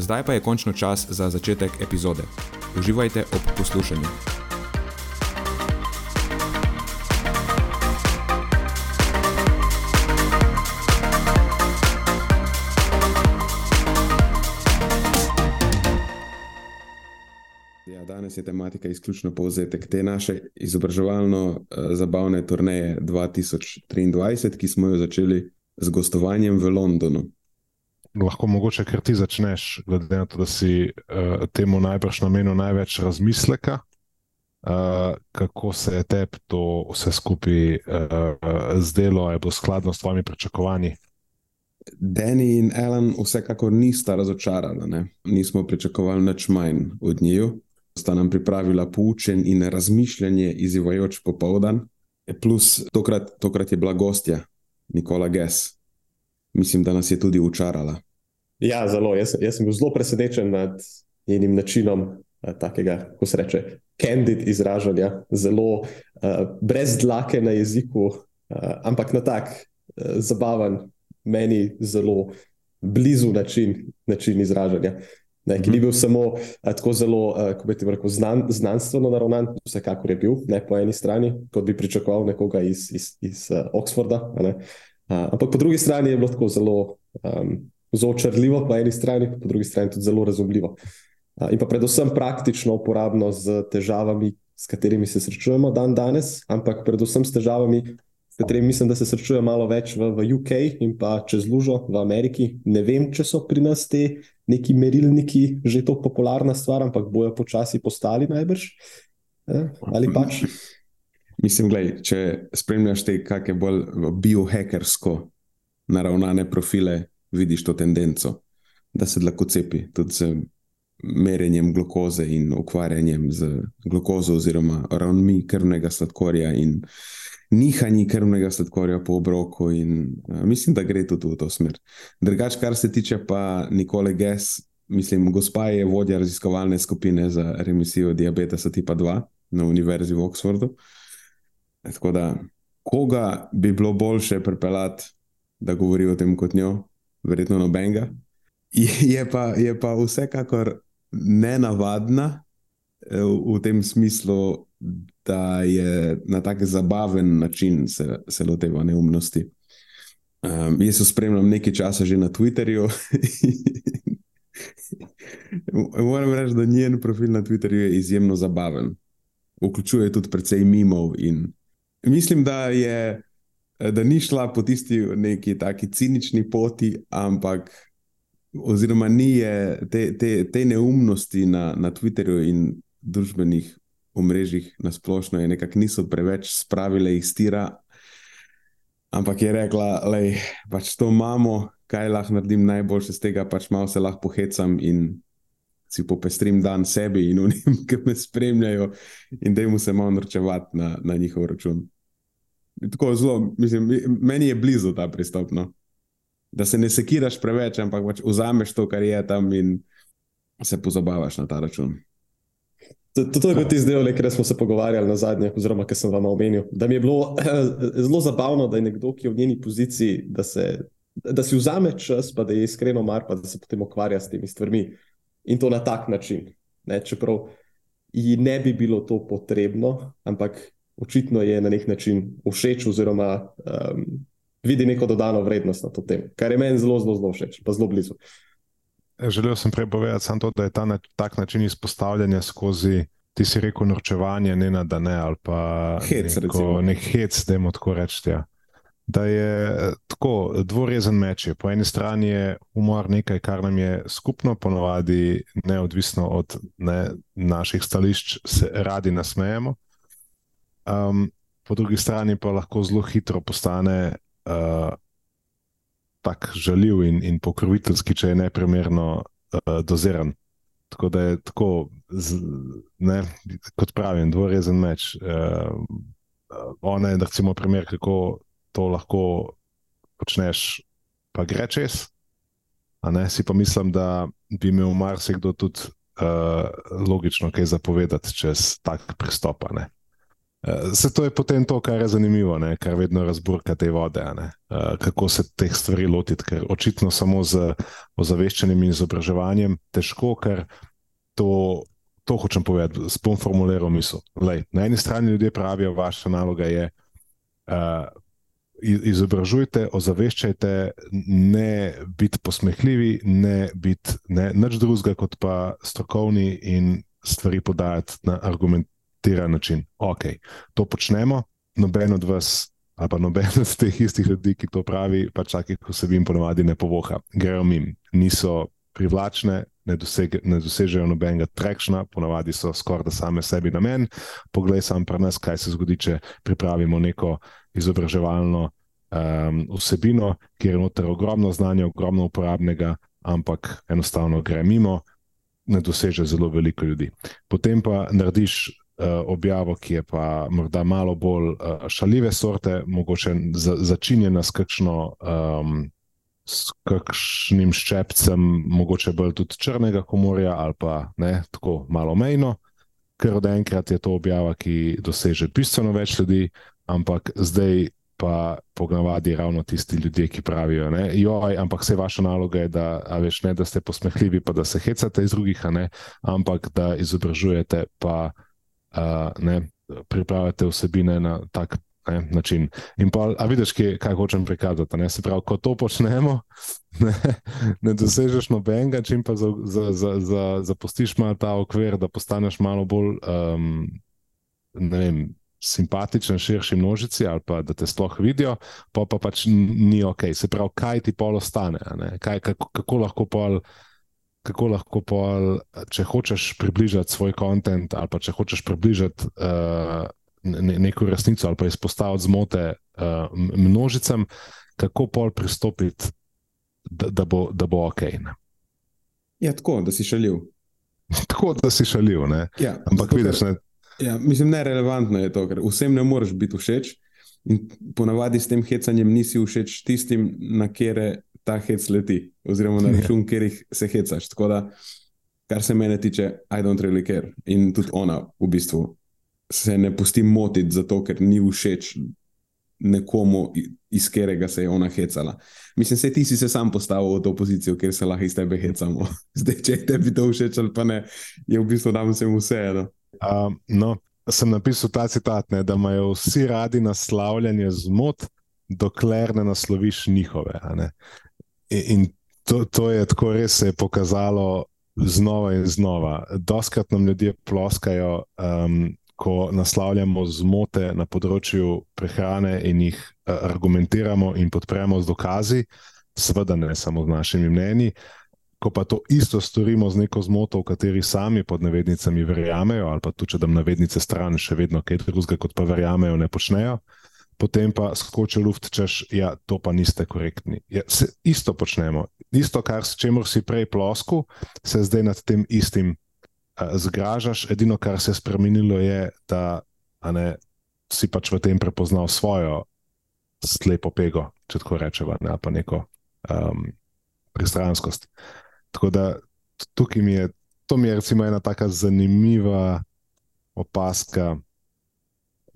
Zdaj pa je končno čas za začetek epizode. Uživajte ob poslušanju. Ja, danes je tematika izključno povzetek te naše izobraževalno-zabavne uh, turneje 2023, ki smo jo začeli z gostovanjem v Londonu lahko mogoče kar ti začneš, glede na to, da si uh, temu najbrž namenil največ razmisleka, uh, kako se je tebi to vse skupaj uh, zdelo, ali je bilo skladno s tvojimi pričakovanji. Dani in Ellen vsekakor nista razočarala, ne? nismo pričakovali nič manj od njiju. Sta nam pripravila poučen in razmišljanje izzivajoč popoldan, plus tokrat, tokrat je bila gostja Nikola Gess mislim, da nas je tudi učarala. Ja, zelo. Jaz, jaz sem bil zelo presenečen nad njenim načinom uh, takega, kako se reče, candid izražanja, zelo uh, brez dlake na jeziku, uh, ampak na tak uh, zabaven, meni zelo blizu način, način izražanja. Ne, ki ni mhm. bil samo uh, tako zelo, uh, kako bi ti rekel, znan, znanstveno naravnan, vsekakor je bil, ne po eni strani, kot bi pričakoval nekoga iz, iz, iz uh, Oxforda. Ne, ampak po drugi strani je bilo tako zelo um, očrljivo, po eni strani, po drugi strani tudi zelo razumljivo. Uh, in pa predvsem praktično uporabno z težavami, s katerimi se srečujemo dan danes, ampak predvsem s težavami, s katerimi mislim, da se srečujejo malo več v, v UK in pa čez lužo v Ameriki. Ne vem, če so pri nas te neki merilniki že to popularna stvar, ampak bojo počasi postali najbrž. Eh, ali pač. Mislim, gledaj, če spremljaš te kakšne bolj biohackersko naravnane profile, vidiš to tendenco, da se lahko cepi tudi z merjenjem glukoze in ukvarjanjem z glukozo, oziroma ravnmi krvnega sladkorja in nihanji krvnega sladkorja po obroku. In, a, mislim, da gre tudi v to smer. Drugač, kar se tiče pa Nikole Gess, mislim, gospa je vodja raziskovalne skupine za remisijo diabetesa tipa 2 na Univerzi v Oxfordu. Tako da, koga bi bilo boljše pripeljati, da govori o tem kot njo, verjetno nobenega. Je pa, je pa vsekakor nenavadna eh, v, v tem smislu, da je na tak zabaven način se, se loteva neumnosti. Um, jaz jo spremljam nekaj časa že na Twitterju. Moram reči, da njen profil na Twitterju je izjemno zabaven. Vključuje tudi precej mimov in Mislim, da, je, da ni šla po tisti neki taki cinični poti, ampak oziroma ni je te, te, te neumnosti na, na Twitterju in družbenih omrežjih na splošno, nekako niso preveč spravile iz tira. Ampak je rekla, da pač to imamo, kaj lahko naredim najboljše z tega, pač malo se lahko pohecam in si popestrim dan sebi in unim, ki me spremljajo, in da jim se malo norčevati na, na njihov račun. Tako zelo, mislim, meni je blizu ta pristop. No? Da se ne sekiraš preveč, ampak pač vzameš to, kar je tam in se pozabavaš na ta račun. To, to je bil tisti del, ki smo se pogovarjali na zadnje, oziroma ki sem vam omenil. Da mi je bilo zelo zabavno, da je nekdo, ki je v njeni poziciji, da, se, da si vzame čas, pa da je iskreno mar, pa da se potem ukvarja s temi stvarmi. In to na tak način. Ne? Čeprav ji ne bi bilo to potrebno, ampak očitno je na nek način všeč, oziroma um, vidi neko dodano vrednost na to temo, kar je meni zelo, zelo, zelo všeč, pa zelo blizu. želel sem prej povedati samo to, da je ta na, tak način izpostavljanja skozi, ti si rekel, norčevanje, ne na da ne, ali pa Hec, neko, recimo. nek hec, da jim tako reči. Ja. Da je eh, tako dvorezen meč. Po eni strani je humor nekaj, kar nam je skupno, ponovadi neodvisno od ne, naših stališč, se radi nasmejemo. Um, po drugi strani pa lahko zelo hitro postane uh, tako žaljiv in, in pokroviteljski, če je neprimerno uh, doziran. Tako da je tako, z, ne, kot pravim, dvorezen meč. Uh, ona je, recimo, primer, kako to lahko počneš, pa gre čez. Ne, si pa mislim, da bi imel marsikdo tudi uh, logično kaj zapovedati čez tak pristop. ne. Eh, Se to je potem to, kar je zanimivo, ne? kar vedno razburka te vode. Eh, Kako se teh stvari lotiti, ker očitno samo z ozaveščanjem in izobraževanjem težko, ker to, to hočem povedati, s pom formuliral misel. Lej, na eni strani ljudje pravijo, vaša naloga je. Uh, Izobražujte, ozaveščajte, ne biti posmehljivi, ne biti ne, nič drugega, kot pa strokovni in stvari podajati na argumentiran način. Ok, to počnemo, noben od vas, pa noben od teh istih ljudi, ki to pravi, pa čakaj, ko se jim ponovadi ne povoha, grejo mim, niso privlačne. Ne, doseg, ne dosežejo nobenega trekšna, ponavadi so skoraj da same sebi namen. Poglej, sam pri nas, kaj se zgodi, če pripravimo neko izobraževalno um, vsebino, kjer je noter ogromno znanja, ogromno uporabnega, ampak enostavno gre mimo, ne doseže zelo veliko ljudi. Potem pa narediš uh, objavo, ki je pa morda malo bolj uh, šaljive sorte, mogoče za, začinjena s kakšno. Um, S kakšnim ščepcem, mogoče bolj tudi črnega humorja, ali pa ne, tako malo mejno, ker od enkrat je to objava, ki doseže bistveno več ljudi, ampak zdaj pa pognavadi ravno tisti ljudje, ki pravijo: ne, joj, ampak vse vaša naloga je, da, a veš, ne, da ste posmehljivi, pa da se hecate iz drugih, ne, ampak da izobražujete, pa uh, ne, pripravljate vsebine na tak ne, način. In pa, a vidiš, kaj, kaj hočem prikazati. Ne? Se pravi, ko to počnemo, ne, ne dosežeš nobenega, čim pa za, za, za, za, zapustiš malo ta okvir, da postaneš malo bolj um, vem. Simpatičen, širši množici, ali pa da te sploh vidijo, pa, pa pač ni ok. Se pravi, kaj ti pol ostane, kaj, kako, kako lahko pol. Kako lahko, pol, če hočeš približati svoj kontent, ali pa če hočeš približati uh, neko resnico ali pa izpostaviti zmote uh, množicam, kako pol pristopiti, da, da, bo, da bo ok. Ne? Ja, tako, da si šaljiv. tako, da si šaljiv. Ne? Ja, Ampak vidiš, ne. Ja, mislim, nerelevantno je to, ker vsem ne moreš biti všeč. In ponavadi s tem hecanjem nisi všeč tistim, na kere ta hec leti, oziroma na račun, kjer jih se hecaš. Tako da, kar se mene tiče, I don't really care. In tudi ona v bistvu se ne pusti motiti zato, ker ni všeč nekomu, iz katerega se je ona hecala. Mislim, se ti si se sam postavil v to pozicijo, kjer se lahko iz tebe hecamo. Zdaj, če je tebi to všeč ali pa ne, je v bistvu nam vsem vseeno. Uh, no, sem napisal ta citat, ne, da imajo vsi radi naslavljanje zmot, dokler ne nasloviš njihove. Ne. In, in to, to je tako res se je pokazalo znova in znova. Doskrat nam ljudje ploskajo, um, ko naslavljamo zmote na področju prehrane in jih uh, argumentiramo in podpremo z dokazi, seveda ne samo z našimi mnenji. Ko pa to isto storimo z neko zmoto, v kateri sami pod navednicami verjamejo, ali pa tudi, če dam navednice stran, še vedno kaj drugega, kot pa verjamejo, ne počnejo, potem pa skoči luft, češ, ja, to pa niste korektni. Ja, isto počnemo. Isto, kar s čemer si prej plosku, se zdaj nad tem istim zgražaš. Edino, kar se je spremenilo, je, da ne, si pač v tem prepoznal svojo slepo pego, če tako rečemo, ne, pa neko um, pristranskost. Tako da tukaj mi je, to mi je recimo ena tako zanimiva opaska.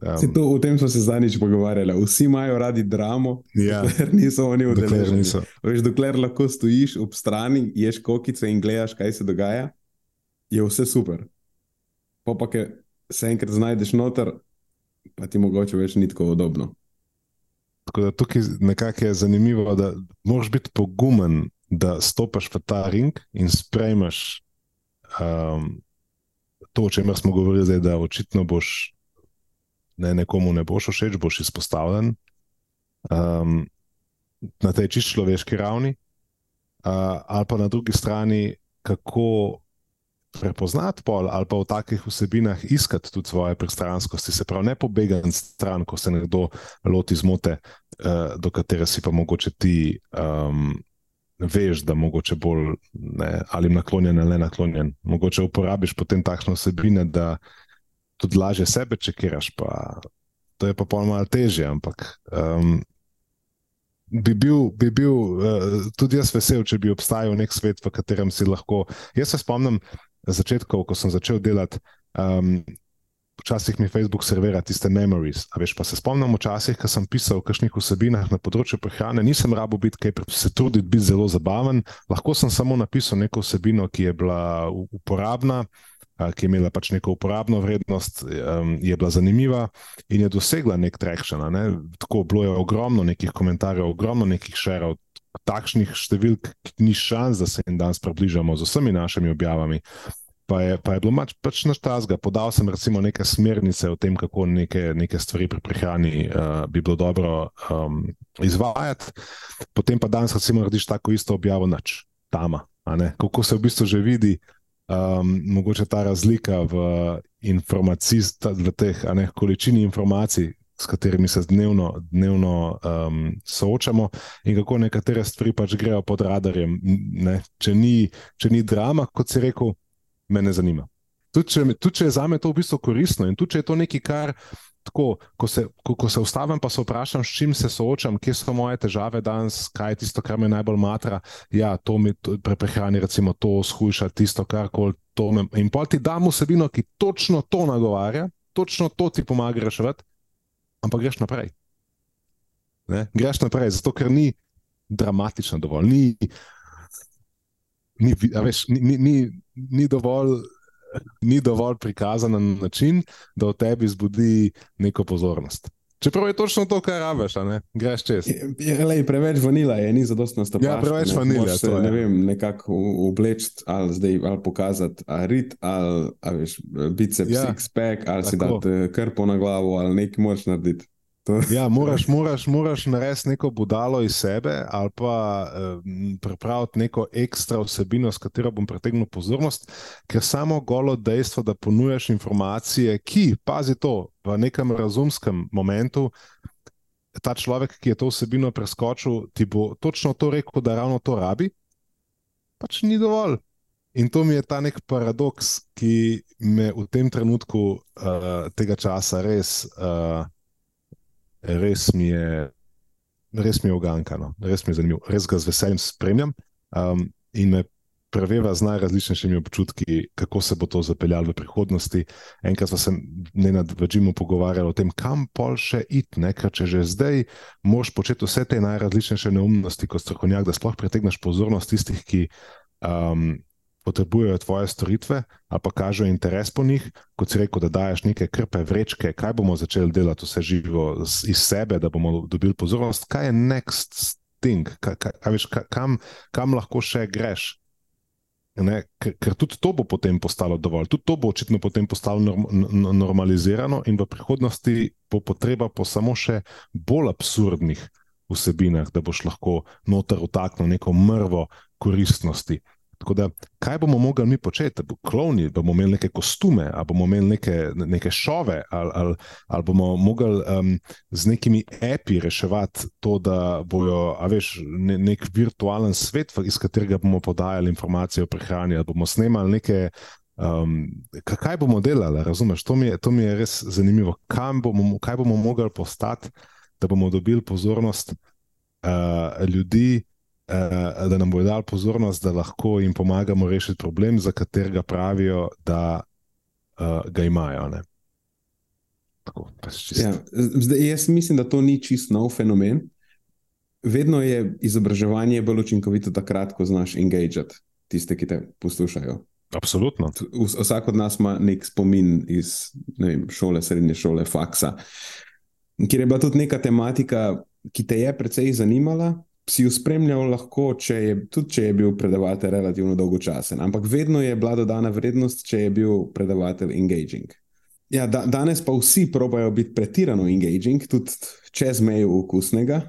Um, to, o tem smo se zadnjič pogovarjali. Vsi imajo radi dramo, ja, dokler niso oni dokler udeleženi. niso. Veš, dokler lahko stojiš ob strani, ješ kokice in gledaš, kaj se dogaja, je vse super. Pa pa, ker se enkrat znajdeš noter, pa ti mogoče več ni tako udobno. Tako da tukaj nekako je zanimivo, da moraš biti pogumen, da stopiš v ta ring in sprejmeš um, to, o čemer smo govorili, zdaj, da očitno boš ne, nekomu ne boš všeč, boš izpostavljen um, na tej čist človeški ravni, uh, ali pa na drugi strani, kako prepoznati pol ali pa v takih vsebinah iskati tudi svoje pristranskosti, se pravi, ne pobegati stran, ko se nekdo loti zmote, uh, do katere si pa mogoče ti um, veš, da mogoče bolj ne, ali naklonjen ali ne naklonjen. Mogoče uporabiš potem takšne vsebine, da tudi lažje sebe čekiraš, pa to je pa pol malo težje, ampak. Um, Bi bil, bi bil uh, tudi jaz vesel, če bi obstajal nek svet, v katerem si lahko. Jaz se spomnim, začetkov, ko sem začel delati, um, včasih mi Facebook servira tiste memories. A veš, pa se spomnim včasih, ko sem pisal o kakšnih vsebinah na področju prehrane, nisem rabo biti kaj, se truditi biti zelo zabaven, lahko sem samo napisal neko vsebino, ki je bila uporabna. Ki je imela pač neko uporabno vrednost, je bila zanimiva in je dosegla nek traction. Ne? Tako bilo je ogromno nekih komentarjev, ogromno nekih šerov, takšnih številk ni šans, da se jim danes približamo z vsemi našimi objavami. Pa je, pa je bilo pač, pač naš tasga. Podal sem recimo neke smernice o tem, kako neke, neke stvari pri prehrani uh, bi bilo dobro um, izvajati, potem pa danes recimo narediš tako isto objavo nač, tam. Kako se v bistvu že vidi, um, mogoče ta razlika v informaciji, v teh ne, količini informacij, s katerimi se dnevno, dnevno um, soočamo, in kako nekatere stvari pač grejo pod radarjem. Če ni, če ni drama, kot si rekel, me ne zanima. Tudi če, tudi če je za me to v bistvu koristno in tudi če je to nekaj, kar. Tako, ko, se, ko, ko se ustavim, pa se vprašam, s čim se soočam, kje so moje težave danes, kaj je tisto, kar me najbolj matra. Ja, to mi prehrani, recimo, to skuša, tisto, kar koli. In pa ti dam vsebino, ki točno to nagovarja, točno to ti pomaga reševati, ampak greš naprej. Ne? Greš naprej, zato ker ni dramatično dovolj, ni, ni, veš, ni, ni, ni dovolj. Ni dovolj prikazan na način, da v tebi zbudi neko pozornost. Čeprav je točno to, kar rabiš, greš čez. Je, je, preveč vanila je, ni zadostno stopiti. Ja, preveč ne, vanila je. Ne vem, nekako obleči ali zdaj ali pokazati, ali rit, ali, ali veš, biceps, ja, six-pack, ali tako. si dati krpo na glavo, ali nekaj moraš narediti. Ja, moraš, moraš, moraš narediti neko budalo iz sebe ali pa uh, pripraviti neko ekstra vsebino, s katero bom pritegnil pozornost, ker samo golo dejstvo, da ponujaš informacije, ki, pazi to, v nekem razumskem momentu, ta človek, ki je to vsebino preskočil, ti bo točno to rekel, da ravno to rabi, pač ni dovolj. In to mi je ta nek paradoks, ki me v tem trenutku uh, tega časa res. Uh, res mi je, res mi je ogankano, res mi je zanimivo, res ga z veseljem spremljam um, in me preveva z najrazličnejšimi občutki, kako se bo to zapeljalo v prihodnosti. Enkrat smo se nad večino pogovarjali o tem, kam pol še iti, ker če že zdaj moš početi vse te najrazličnejše neumnosti kot strokovnjak, da sploh pritegneš pozornost tistih, ki. Um, potrebujejo tvoje storitve, ali pa kažejo interes po njih, kot si rekel, da daješ neke krpe, vrečke, kaj bomo začeli delati vse živo iz sebe, da bomo dobili pozornost, kaj je next thing, kaj, kaj, kaj, veš, kam, kam lahko še greš. Ne, ker, ker tudi to bo potem postalo dovolj, tudi to bo očitno potem postalo norm, normalizirano, in v prihodnosti bo potreba po samo še bolj absurdnih vsebinah, da boš lahko noter vtaknil neko mrvo koristnosti. Tako da, kaj bomo mogli mi početi? Bo klovni, bomo imeli neke kostume, ali bomo imeli neke, neke šove, ali, ali, ali bomo mogli um, z nekimi api reševati to, da bojo, a veš, ne, nek virtualen svet, iz katerega bomo podajali informacije o prehrani, ali bomo snemali neke. Um, kaj bomo delali, razumeš? To mi je, to mi je res zanimivo. Bomo, kaj bomo mogli postati, da bomo dobili pozornost uh, ljudi, da nam bodo dali pozornost, da lahko jim pomagamo rešiti problem, za katerega pravijo, da uh, ga imajo. Tako, ja, zdaj, jaz mislim, da to ni čist nov fenomen. Vedno je izobraževanje bolj učinkovito takrat, ko znaš engagati tiste, ki te poslušajo. Absolutno. Vsak od nas ima nek spomin iz vem, šole, srednje šole, faksa, kjer je bila tudi neka tematika, ki te je precej zanimala, si jo spremljal lahko, če je, tudi če je bil predavatelj relativno dolgočasen, ampak vedno je bila dodana vrednost, če je bil predavatelj engaging. Ja, da, danes pa vsi probajo biti pretirano engaging, tudi čez mejo okusnega.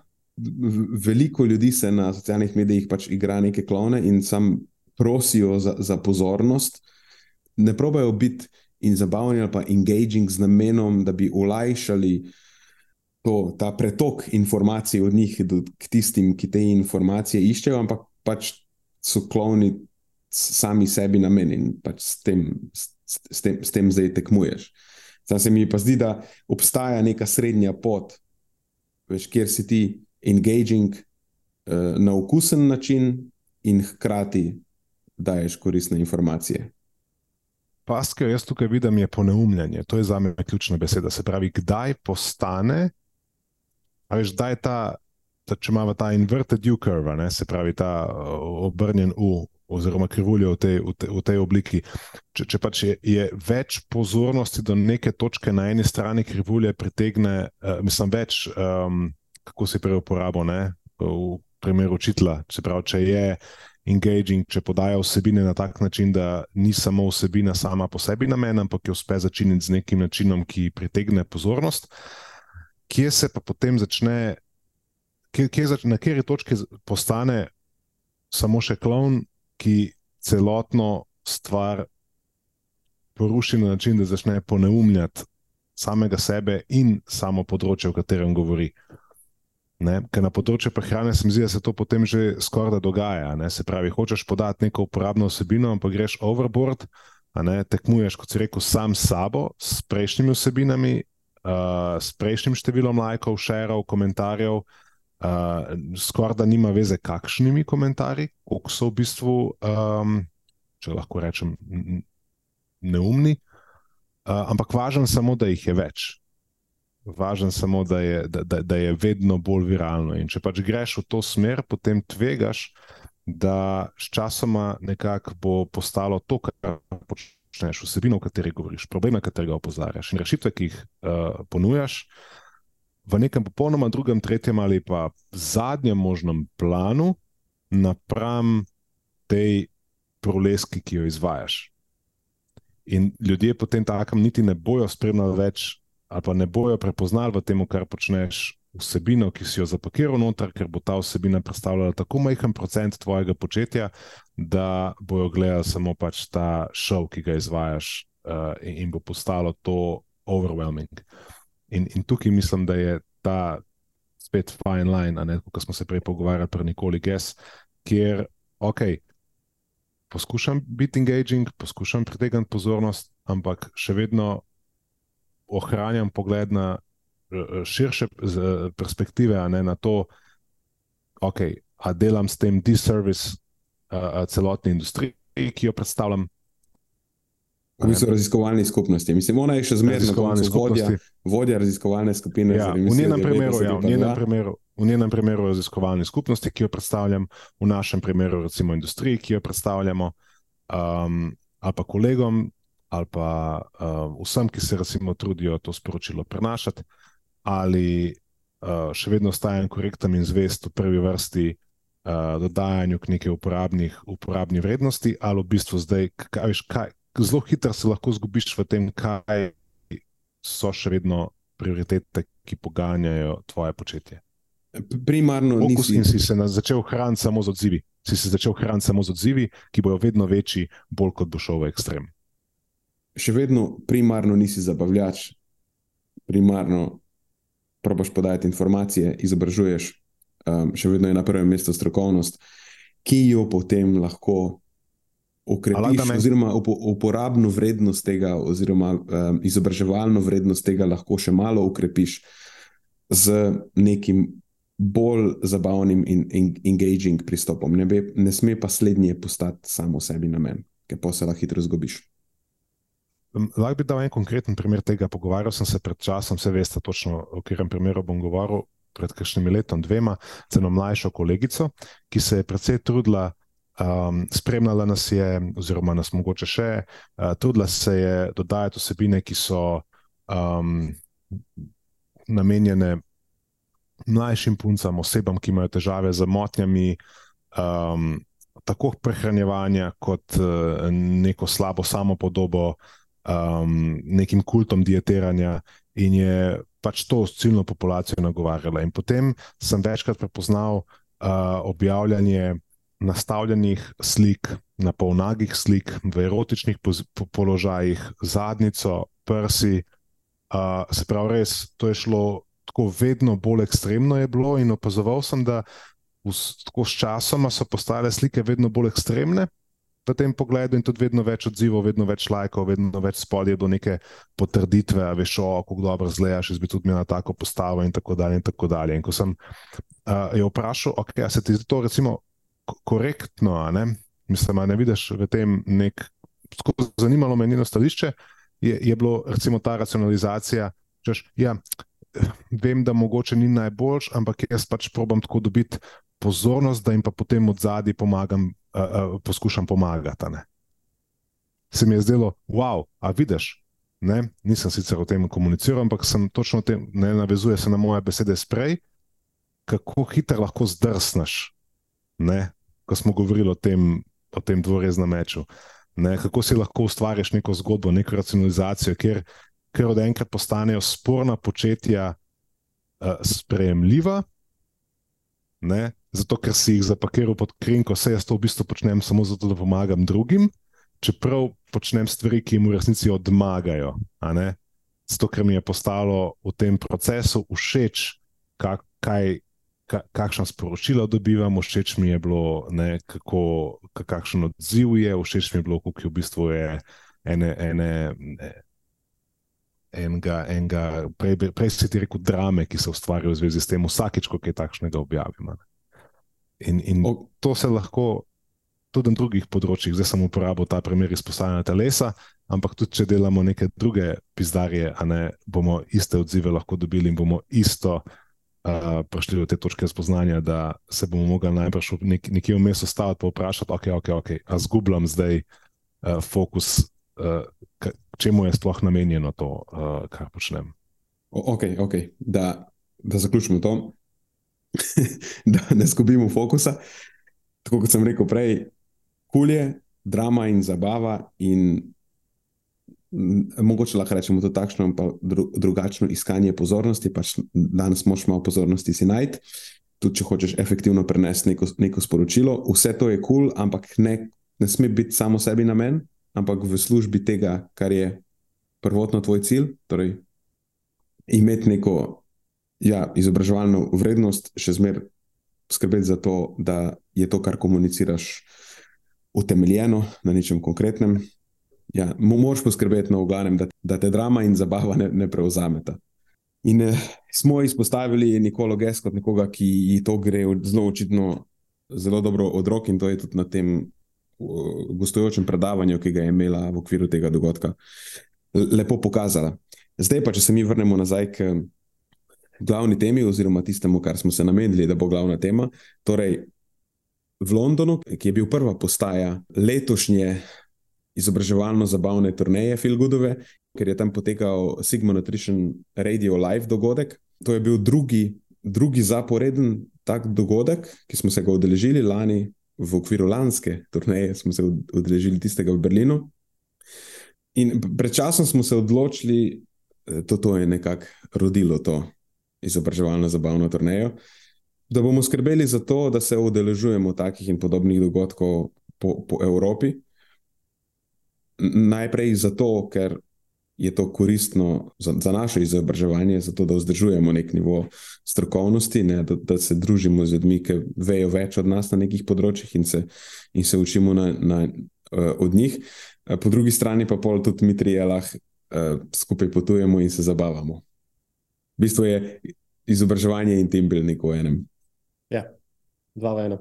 Veliko ljudi se na socialnih medijih pač igra neke klone in sam prosijo za, za pozornost. Ne probajo biti in zabavni ali pa engaging z namenom, da bi olajšali to, ta pretok informacij od njih do, k tistim, ki te informacije iščejo, ampak pač so kloni sami sebi namenjeni in pač s tem, s, s, tem, s tem zdaj tekmuješ. Zdaj se mi pa zdi, da obstaja neka srednja pot, veš, kjer si ti engaging uh, na okusen način in hkrati daješ koristne informacije. Paske, jaz tukaj vidim, je poneumljanje. To je za me ključna beseda. Se pravi, kdaj postane A veš, da je ta, ta če imamo ta inverted U-curve, se pravi ta obrnjen U, oziroma krivuljo v tej, v tej, v tej obliki. Če, če pač je, je več pozornosti do neke točke na eni strani krivulje, pritegne, uh, mislim, več, um, kako se prej uporablja, v primeru učitla. Se pravi, če je. Engaging, če podaja vsebine na tak način, da ni samo vsebina sama po sebi namen, ampak jo uspe začeti z nekim načinom, ki pritegne pozornost. Uh, kje se pa potem začne, kje, kje zač, na kateri točki postane samo še klon, ki celotno stvar poruši na način, da začne poneumljati samega sebe in samo področje, o katerem govori. Ne? Ker na področju prehrane se mi zdi, da se to potem že skoraj da dogaja. Ne? Se pravi, hočeš podati neko uporabno osebino, ampak greš overboard, tekmuješ, kot si rekel, sam s sabo, s prejšnjimi osebinami, uh, s prejšnjim številom lajkov, šerov, komentarjev, uh, skoraj da nima veze, kakšnimi komentarji, koliko so v bistvu, um, če lahko rečem, neumni. Uh, ampak važen samo, da jih je več. Važen samo, da je, da, da, da je vedno bolj viralno. In če pač greš v to smer, potem tvegaš, da sčasoma nekako bo postalo to, kar počneš počneš, vsebino, o kateri govoriš, probleme, katerega opozarjaš in rešitve, ki jih uh, ponujaš, v nekem popolnoma drugem, tretjem ali pa zadnjem možnem planu, napram tej proleski, ki jo izvajaš. In ljudje potem takem niti ne bojo spremljali več, ali pa ne bojo prepoznali v tem, kar počneš, vsebino, ki si jo zapakiral noter, ker bo ta vsebina predstavljala tako majhen procent tvojega početja, da bojo gledali samo pač ta šov, ki ga izvajaš, uh, in, bo postalo to overwhelming. In, in tukaj mislim, da je ta spet fine line, kot smo se prej pogovarjali, pri Nikoli Gess, kjer ok. Poskušam biti engaging, poskušam pritegniti pozornost, ampak še vedno ohranjam pogled na širše perspektive ne, na to, okay, da delam s tem disservice uh, celotni industriji, ki jo predstavljam. V bistvu raziskovalni skupnosti. Mislim, ona je še zmeraj vodja, vodja raziskovalne skupine. Ja, v, njenem primeru, ja, v, njenem primeru, v njenem primeru raziskovalne skupnosti, ki jo predstavljam, v našem primeru, recimo, industriji, ki jo predstavljamo, um, ali pa kolegom, ali pa uh, vsem, ki se recimo, trudijo to sporočilo prenašati ali uh, še vedno ostajam korekten in zvest v prvi vrsti uh, dodajanju k neki uporabni vrednosti, ali v bistvu zdaj, kaj, veš, kaj, zelo hitro se lahko zgubiš v tem, kaj so še vedno prioritete, ki poganjajo tvoje početje. Primarno nisi... si se začel hraniti samo z odzivi. Si se začel hraniti samo z odzivi, ki bodo vedno večji, bolj kot bo šel v ekstrem. Še vedno primarno nisi zabavljač, primarno probaš podajati informacije, izobražuješ, um, še vedno je na prvem mestu strokovnost, ki jo potem lahko ukrepiš, oziroma up uporabno vrednost tega, oziroma um, izobraževalno vrednost tega lahko še malo ukrepiš z nekim bolj zabavnim in, in engaging pristopom. Ne, be, ne sme pa slednje postati samo sebi namen, ker pa se lahko hitro zgubiš. Lahko bi dal en konkreten primer tega. Pogovarjal sem se pred časom, vse veste, točno o katerem primeru bom govoril. Pred kakšnimi letom, dvema, z eno mlajšo kolegico, ki se je predvsej trudila, um, spremljala nas je, oziroma nas mogoče še, uh, trudila se je dodajati vsebine, ki so um, namenjene mlajšim puncam, osebam, ki imajo težave z motnjami, um, tako prehranjevanja, kot uh, neko slabo samopodobo, um, nekim kultom dietiranja, in je pač to ciljno populacijo nagovarjala. In potem sem večkrat prepoznal uh, objavljanje nastavljenih slik, na polnagih slik, v erotičnih po položajih, zadnico, prsi. Uh, se pravi, res to je šlo tako vedno bolj ekstremno je bilo, in opazoval sem, da tako s časom so postale slike vedno bolj ekstremne v tem pogledu, in tudi vedno več odzivov, vedno več lajkov, vedno več spodje do neke potrditve, a veš, kako dobro zlejaš, jaz bi tudi imel tako postavo, in tako dalje. In, tako dalje. in ko sem uh, jo vprašal, okay, se ti zdi to recimo korektno, ne? mislim, ne vidiš v tem nek. Zanimalo me je njeno stališče, je, je bilo recimo ta racionalizacija. Češ, ja, vem, da mogoče ni najboljš, ampak jaz pač probujem tako dobiti pozornost, da jim pa potem od zadaj pomagam, uh, uh, poskušam pomagati. Se mi je zdelo, wow, a vidiš. Ne? Nisem sicer o tem komuniciral, ampak sem točno tem, ne navezuje se na moje besede sprej, kako hitro lahko zdrsneš. Ne? Ko smo govorili o tem, o tem dvoreznem meču. Ne? Kako si lahko ustvariš neko zgodbo, neko racionalizacijo, kjer ker od enkrat postanejo sporna početja uh, sprejemljiva, ne? Zato ker si jih zapakiral pod krinko, vse jaz to v bistvu počnem samo zato, da pomagam drugim, čeprav počnem stvari, ki jim v resnici odmagajo. Zato, ker mi je postalo v tem procesu všeč, kak, kaj, kakšno sporočilo dobivam, všeč mi je bilo, ne, kako, kakšen odziv je, všeč mi je bilo, kako je v bistvu je ene. ene enega, enega prej, prej si ti rekel, drame, ki se ustvarjajo v zvezi s tem, vsakeč, ko kaj takšnega objavim. In, in to se lahko tudi na drugih področjih, zdaj sem uporabil ta primer izpostavljanja telesa, ampak tudi če delamo neke druge pizdarje, ne, bomo iste odzive lahko dobili in bomo isto. Uh, prišli do te točke spoznanja, da se bomo mogli najprej nek, nekje vmes ostaviti in vprašati, ok, ok, ok, a zgubljam zdaj uh, fokus, uh, čemu je sploh namenjeno to, uh, kar počnem. Ok, okay. Da, da zaključimo to, da ne zgubimo fokusa. Tako kot sem rekel prej, kulje, drama in zabava, in mogoče lahko rečemo to takšno, pa dru, drugačno iskanje pozornosti. Pač danes moš malo pozornosti si najti. Tudi, če hočeš efektivno prenesti neko, neko sporočilo, vse to je kul, cool, ampak ne, ne sme biti samo sebi namen, ampak v službi tega, kar je prvotno tvoj cilj, torej imeti neko ja, izobraževalno vrednost, še zmeraj skrbeti za to, da je to, kar komuniciraš, utemeljeno na nečem konkretnem. Ja, moraš poskrbeti na oglanem, da, da te drama in zabava ne, ne prevzameta. In eh, smo izpostavili Nikolo Ges kot nekoga, ki ji to gre zelo očitno zelo dobro od rok in to je tudi na tem gostujočem predavanju, ki ga je imela v okviru tega dogodka, lepo pokazala. Zdaj pa, če se mi vrnemo nazaj k glavni temi, oziroma tistemu, kar smo se namenili, da bo glavna tema. Torej, v Londonu, ki je bil prva postaja letošnje izobraževalno-zabavne turneje Filgudove, ker je tam potekal Sigma Nutrition Radio Live dogodek. To je bil drugi, drugi zaporeden tak dogodek, ki smo se ga udeležili lani v okviru lanske turneje, smo se udeležili tistega v Berlinu. In pred časom smo se odločili, da eh, to je nekako rodilo to izobraževalno zabavno turnejo, da bomo skrbeli za to, da se udeležujemo takih in podobnih dogodkov po, po Evropi. Najprej zato, ker je to koristno za, za naše izobraževanje, zato da vzdržujemo nek nivo strokovnosti, ne, da, da se družimo z ljudmi, ki vejo več od nas na nekih področjih in se, in se učimo na, na, uh, od njih. Uh, po drugi strani pa pol tudi mi trijelah uh, skupaj potujemo in se zabavamo. V bistvu je izobraževanje in tem bil neko enem. Ja, dva v eno.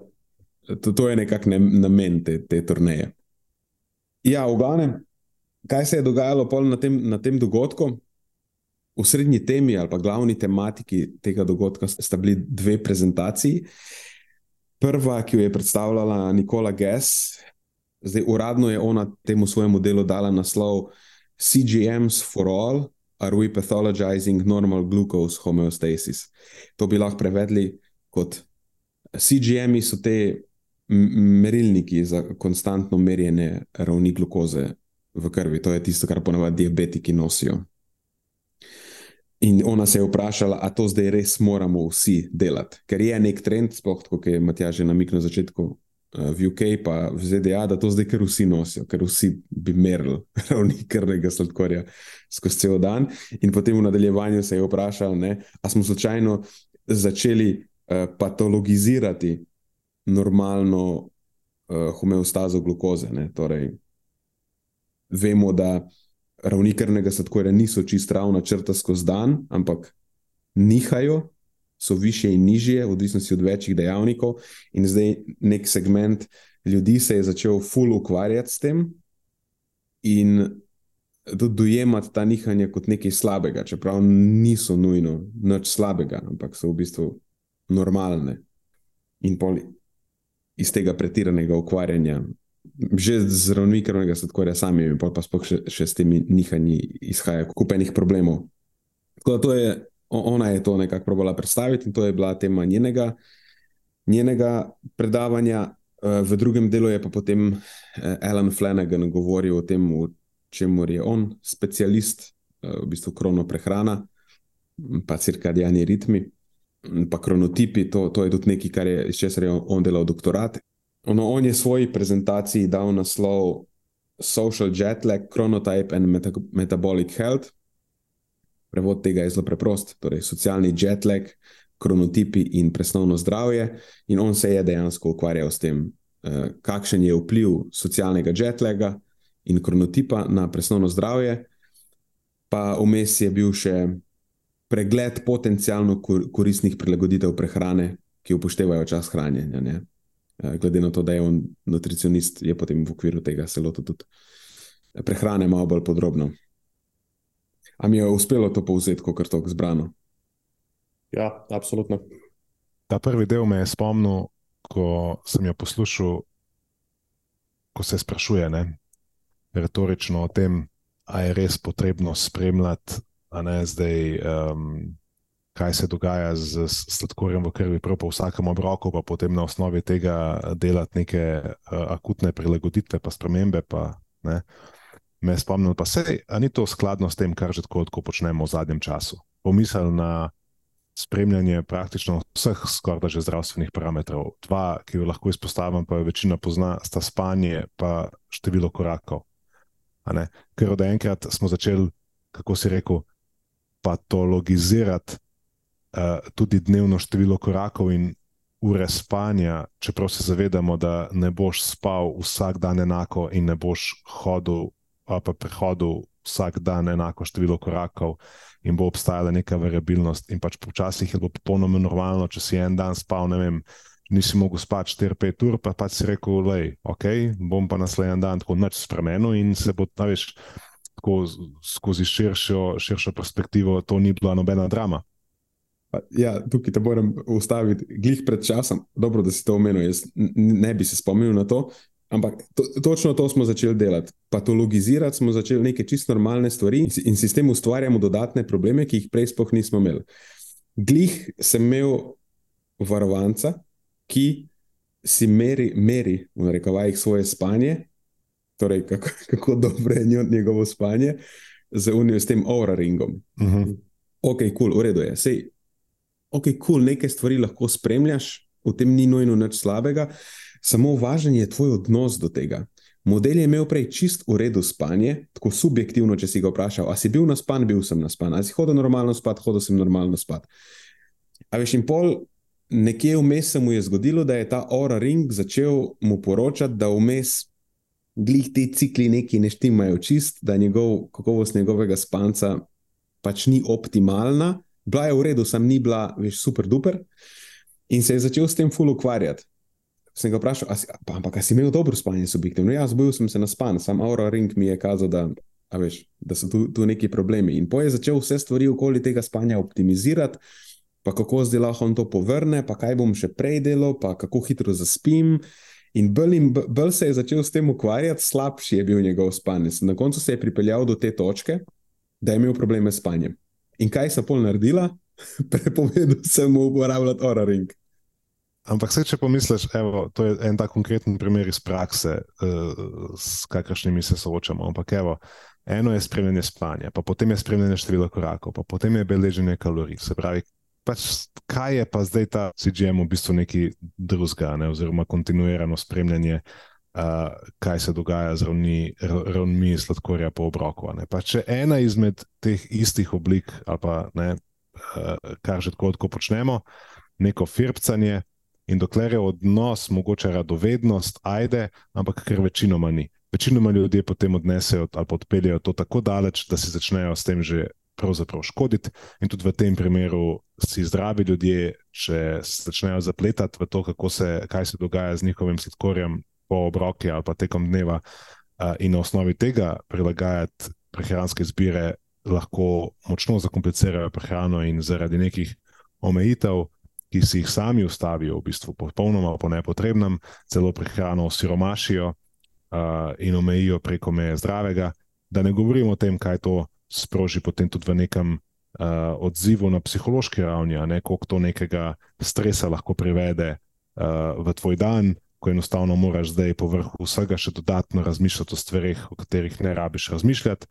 To, to je nekakšen namen te, te turneje. Ja, v glavnem, kaj se je dogajalo na tem, na tem dogodku? V srednji temi ali pa glavni tematiki tega dogodka sta bili dve prezentaciji. Prva, ki jo je predstavljala Nikola Gess, zdaj uradno je ona temu svojemu delu dala naslov CGMs for All, are we pathologizing normal glucose homeostasis? To bi lahko prevedli kot CGM-i so te merilniki za konstantno merjenje ravni glukoze v krvi. To je tisto, kar ponavadi diabetiki nosijo. In ona se je vprašala, ali to zdaj res moramo vsi delati. Ker je nek trend, sploh kot je Matjaž na začetku uh, v UK, pa v ZDA, da to zdaj kar vsi nosijo, ker vsi bi merili ravni krvnega sladkorja skozi cel dan. In potem v nadaljevanju se je vprašal, ali smo slučajno začeli uh, patologizirati normalno uh, homeostazo glukoze. Torej, vemo, da ravni krvnega sladkorja niso čist ravna črta skozi dan, ampak nihajo, so više in nižje, v odvisnosti od večjih dejavnikov. In zdaj nek segment ljudi se je začel ful ukvarjati s tem in tudi dojemati ta nihanja kot nekaj slabega, čeprav niso nujno nič slabega, ampak so v bistvu normalne. In iz tega pretiranega ukvarjanja že z ravni krvnega sladkorja sami, pa, pa sploh še, še s temi nihanji izhaja kupenih problemov. Tako da je, ona je to nekako probala predstaviti in to je bila tema njenega, njenega predavanja. Eh, v drugem delu je pa potem eh, Alan Flanagan govoril o tem, o čemu je on, specialist, eh, v bistvu krono prehrana, pa cirkadijani ritmi, pa kronotipi. To, to je tudi nekaj, kar je, iz česar je on delal doktorat. Ono, on je v svoji prezentaciji dal naslov Social Jet Lag, Chronotype and Meta Metabolic Health. Prevod tega je zelo preprost, torej socialni jet lag, kronotipi in presnovno zdravje. In on se je dejansko ukvarjal s tem, uh, kakšen je vpliv socialnega jet laga in kronotipa na presnovno zdravje. Pa vmes je bil še pregled potencialno koristnih prilagoditev prehrane, ki upoštevajo čas hranjenja. Ne? Eh, glede na to, da je on nutricionist, je potem v okviru tega lotil tudi prehrane malo bolj podrobno. A mi je uspelo to povzeti, kot je to zbrano? Ja, absolutno. Ta prvi del me je spomnil, ko sem jo poslušal, ko se sprašuje ne, retorično o tem, ali je res potrebno spremljati, a ne zdaj. Um, kaj se dogaja z sladkorjem v krvi, prav po vsakem obroku, pa potem na osnovi tega delati neke uh, akutne prilagoditve, pa spremembe. Pa, ne. Me spomnim, pa se ni to skladno s tem, kar že tako, tako počnemo v zadnjem času. Pomisel na spremljanje praktično vseh skoraj že zdravstvenih parametrov. Dva, ki jo lahko izpostavim, pa jo večina pozna, sta spanje in število korakov. Ker od enkrat smo začeli, kako si rekel, patologizirati uh, tudi dnevno število korakov in ure spanja, čeprav se zavedamo, da ne boš spal vsak dan enako in ne boš hodil, pa prehodil vsak dan enako število korakov, in bo obstajala neka variabilnost. In pač počasih je bilo popolnoma normalno, če si en dan spal, ne vem. Nisi mogel spati 4-5 ur, pa pač si rekel, je ok, bom pa naslednji dan tako noč spremenil in se bo, veš, tako skozi širšo, širšo perspektivo, to ni bila nobena drama. Ja, tukaj te moram ustaviti, glih pred časom. Dobro, da si to omenil, jaz ne bi se spomnil na to. Ampak to, točno to smo začeli delati. Patologizirati smo začeli neke čisto normalne stvari in s tem ustvarjamo dodatne probleme, ki jih prej sploh nismo imeli. Glih sem imel varovanca, ki si meri, meri v rekovajih, svoje spanje, torej kako, kako dobro je njegovo spanje, z unijo s tem aura ringom. Uh -huh. Ok, kul, cool, v redu je. Sej, ok, kul, cool, nekaj stvari lahko spremljaš, v tem ni nujno nič slabega, samo važen je tvoj odnos do tega. Model je imel prej čist v redu spanje, tako subjektivno, če si ga vprašal, ali si bil na span, bil sem na span, ali si hodil normalno spat, hodil sem normalno spat. A veš, in pol nekje vmes se mu je zgodilo, da je ta Aura Ring začel mu poročati, da vmes glih ti cikli neki ne štimajo čist, da njegov, kakovost njegovega spanca pač ni optimalna bila je v redu, sem ni bila več super duper. In se je začel s tem ful ukvarjati. Sem ga vprašal, si, pa, ampak si imel dobro spanje, subjektivno. Ja, zbudil sem se na span, sam Aura Ring mi je kazal, da, veš, da so tu, tu neki problemi. In poje začel vse stvari okoli tega spanja optimizirati, pa kako zdaj lahko on to povrne, pa kaj bom še prej delal, pa kako hitro zaspim. In bolj se je začel s tem ukvarjati, slabši je bil njegov spanje. Na koncu se je pripeljal do te točke, da je imel probleme s spanjem. In kaj so pol naredila? Prepovedal sem mu uporabljati oraring. Ampak, se, če pomisliš, evo, to je en tak konkreten primer iz prakse, uh, s kakršnimi se soočamo. Ampak, evo, eno je spremljanje spanja, pa potem je spremljanje števila korakov, pa potem je beleženje kalorij. Se pravi, pač, kaj je pa zdaj ta CGM v bistvu neki drugega, ne, oziroma kontinuirano spremljanje, uh, kaj se dogaja z ravni, ravni sladkorja po obroku. Pa če ena izmed teh istih oblik, ali pa ne, uh, kar že tako, tako počnemo, neko firpcanje. In dokler je odnos, mogoče radovednost, ajde, ampak ker večinoma ni. Večinoma ljudje potem odnesejo ali odpeljejo to tako daleč, da si začnejo s tem že pravzaprav škoditi. In tudi v tem primeru si zdravi ljudje, če se začnejo zapletati v to, se, kaj se dogaja z njihovim sladkorjem po obroki ali pa tekom dneva, in na osnovi tega prilagajati prehranske zbire, lahko močno zakomplicirajo prehrano in zaradi nekih omejitev ki si jih sami ustavijo, v bistvu popolnoma po nepotrebnem, celo prehrano siromašijo uh, in omejijo preko meje zdravega. Da ne govorimo o tem, kaj to sproži potem tudi v nekem uh, odzivu na psihološki ravni, ne koliko to nekega stresa lahko privede uh, v tvoj dan. Ko enostavno moraš zdaj, po vrhu vsega, še dodatno razmišljati o stvarih, o katerih ne rabiš razmišljati,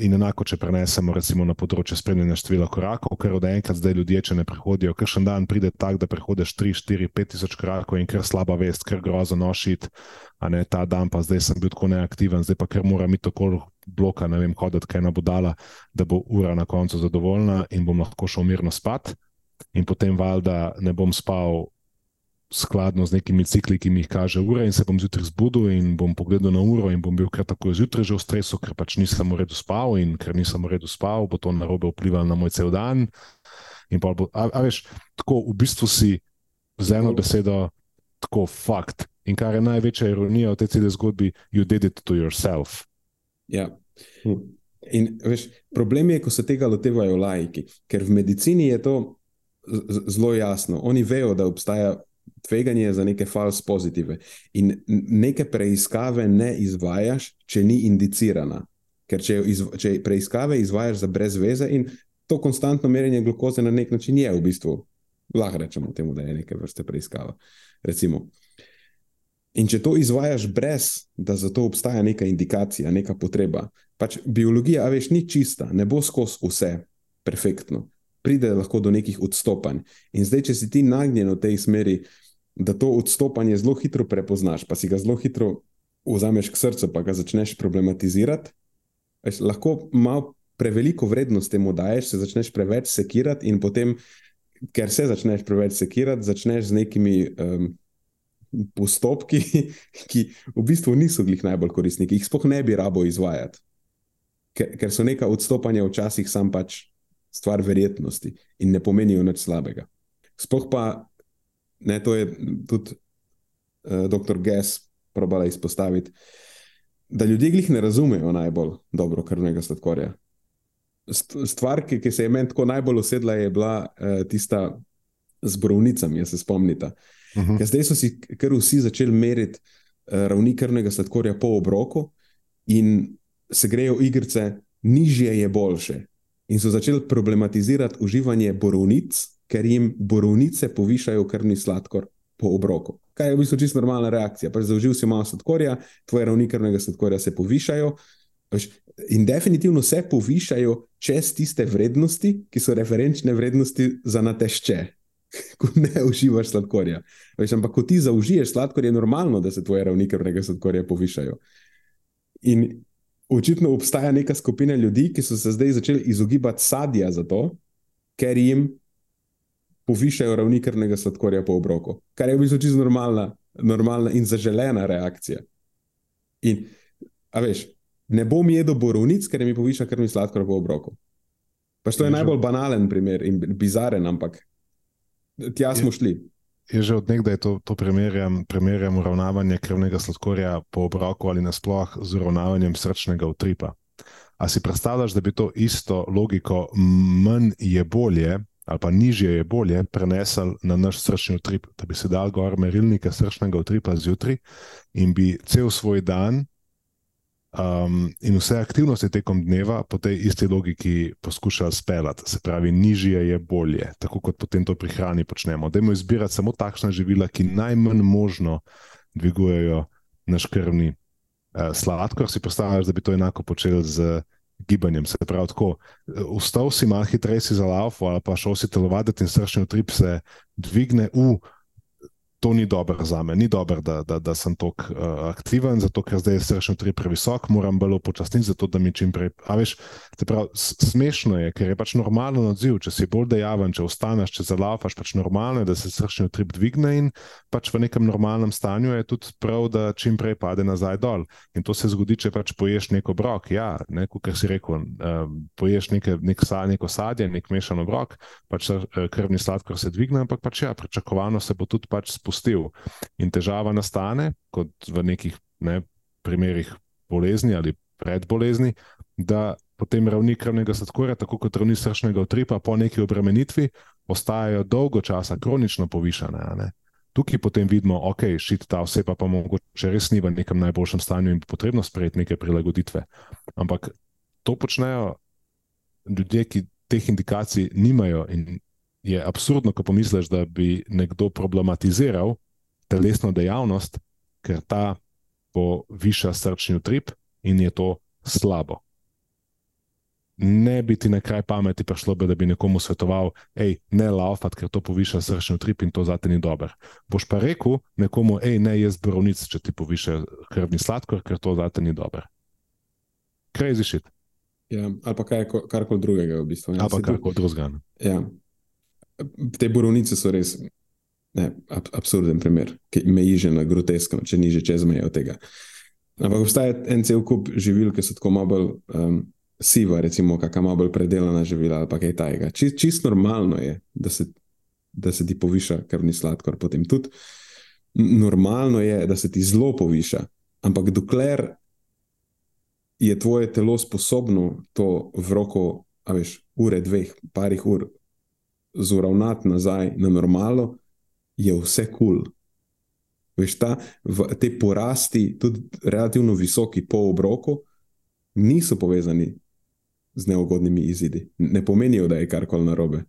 In enako, če prenesemo recimo, na področje spremljanja števila korakov, ker od enkrat zdaj ljudje, če ne prehodijo, ker še en dan pride tak, da prehodiš 3, 4, 5 tisoč korakov in ker slaba vest, ker grozo nošiti, a ne ta dan, pa zdaj sem bil tako neaktiven, zdaj pa ker mora mi tako bloka, ne vem, hoditi kaj na budala, da bo ura na koncu zadovoljna in bom lahko šel mirno spat. In potem valjda ne bom spal skladno z nekimi cikli, ki mi jih kaže ura, in se bom zjutraj zbudil in bom pogledal na uro in bom bil kar tako zjutraj že v stresu, ker pač nisem v redu spal in ker nisem v redu spal, bo to na robe vplivalo na moj cel dan. Bo, a, a veš, tako v bistvu si z eno besedo tako fakt. In kar je največja ironija v tej celi zgodbi, you did it to yourself. Ja. Hm. In veš, problem je, ko se tega lotevajo laiki, ker v medicini je to zelo jasno. Oni vejo, da obstaja tveganje za neke false pozitive. In neke preiskave ne izvajaš, če ni indicirana. Ker če, izv, če preiskave izvajaš za brez veze in to konstantno merjenje glukoze na nek način je v bistvu, lahko rečemo temu, da je neke vrste preiskava. Recimo. In če to izvajaš brez, da za to obstaja neka indikacija, neka potreba, pač biologija, a veš, ni čista, ne bo skozi vse perfektno, pride lahko do nekih odstopanj. In zdaj, če si ti nagnjen v tej smeri, da to odstopanje zelo hitro prepoznaš, pa si ga zelo hitro vzameš k srcu, pa ga začneš problematizirati. Veš, lahko malo preveliko vrednost temu daješ, se začneš preveč sekirati, in potem, ker se začneš preveč sekirati, začneš z nekimi um, postopki, ki v bistvu niso glih najbolj koristni, ki jih sploh ne bi rabo izvajati. Ker, ker so neka odstopanja včasih sam pač stvar verjetnosti in ne pomenijo nič slabega. Sploh pa ne, to je tudi uh, dr. Gess probala izpostaviti, da ljudje jih ne razumejo najbolj dobro krvnega sladkorja. Stvar, ki, ki se je meni tako najbolj usedla, je bila uh, tista z brovnicami, se spomnite. Uh -huh. Zdaj so si kar vsi začeli meriti uh, ravni krvnega sladkorja po obroku in se grejo igrice, nižje je boljše. In so začeli problematizirati uživanje borovnic, ker jim borovnice povišajo krvni sladkor po obroku. Kaj je v bistvu čisto normalna reakcija? Pač zaužil si malo sladkorja, tvoje ravni krvnega sladkorja se povišajo. Pač in definitivno se povišajo čez tiste vrednosti, ki so referenčne vrednosti za natešče, ko ne uživaš sladkorja. Pač, ampak, ko ti zaužiješ sladkor, je normalno, da se tvoje ravni krvnega sladkorja povišajo. In očitno obstaja neka skupina ljudi, ki so se zdaj začeli izogibati sadja zato, ker jim povišajo ravni krvnega sladkorja po obroku, kar je v bistvu čisto normalna, normalna in zaželena reakcija. In, a veš, ne bom jedel borovnic, ker mi poviša krvni sladkor po obroku. Pač to je, je najbolj banalen primer in bizaren, ampak tja smo je, šli. Je že od nekdaj to, to primerjam, primerjam uravnavanje krvnega sladkorja po obroku ali nasploh z uravnavanjem srčnega utripa. A si predstavljaš, da bi to isto logiko, manj je bolje, ali pa nižje je bolje prenesel na naš srčni utrip, da bi se dal gor merilnike srčnega utripa zjutraj in bi cel svoj dan um, in vse aktivnosti tekom dneva po tej isti logiki poskušajo speljati. Se pravi, nižje je bolje, tako kot potem to pri hrani počnemo. Dajmo izbirati samo takšna živila, ki najmanj možno dvigujejo naš krvni uh, sladkor. Si predstavljaš, da bi to enako počeli z gibanjem. Se pravi, tako, vstal si malo hitreje za laufo ali pa šel si telovaditi in srčni utrip se dvigne v to ni dobro za me, ni dobro, da, da, da sem tako uh, aktiven, zato ker zdaj je srčni utrip previsok, moram bolj upočasniti, zato da mi čim prej. A veš, prav, smešno je, ker je pač normalen odziv, če si bolj dejaven, če ostaneš, če zalaufaš, pač normalno je, da se srčni utrip dvigne in pač v nekem normalnem stanju je tudi prav, da čim prej pade nazaj dol. In to se zgodi, če pač poješ neko brok. Ja, ne, kot si rekel, uh, poješ neke, nek sa, neko sadje, nek mešan obrok, pač uh, krvni sladkor se dvigne, ampak pač ja, pričakovano se bo tudi pač spustil spustil. In težava nastane, kot v nekih ne, primerih bolezni ali predbolezni, da potem ravni krvnega sladkorja, tako kot ravni srčnega utripa, po neki obremenitvi, ostajajo dolgo časa kronično povišane. Tukaj potem vidimo, da okay, je ta oseba pa mogoče res ni v nekem najboljšem stanju in potrebno sprejeti neke prilagoditve. Ampak to počnejo ljudje, ki teh indikacij nimajo in je absurdno, ko pomisliš, da bi nekdo problematiziral telesno dejavnost, ker ta poviša srčni utrip in je to slabo. Ne bi ti na kraj pameti prišlo, da bi nekomu svetoval, hej, ne laufati, ker to poviša srčni utrip in to zate ni dobro. Boš pa rekel nekomu, hej, ne jaz borovnic, če ti poviša krvni sladkor, ker to zate ni dobro. Crazy shit. Ja, ali pa kaj, karkoli drugega, v bistvu. Ja, ali pa karkoli drugega. Ja te borovnice so res ne, ab, absurden primer, ki meji že na groteskno, če ni že čez mejo tega. Ampak obstaja en cel kup živil, ki so tako malo bolj um, siva, recimo, kakšna malo bolj predelana živila ali kaj tajega. Čist, čist normalno je, da se, da se ti poviša krvni sladkor, potem tudi normalno je, da se ti zelo poviša. Ampak dokler je tvoje telo sposobno to v roko, a veš, ure, dveh, parih ur zuravnati nazaj na normalo, je vse kul. Cool. Veš, ta, v, te porasti, tudi relativno visoki po obroku, niso povezani z neugodnimi izidi. Ne pomenijo, da je karkoli narobe.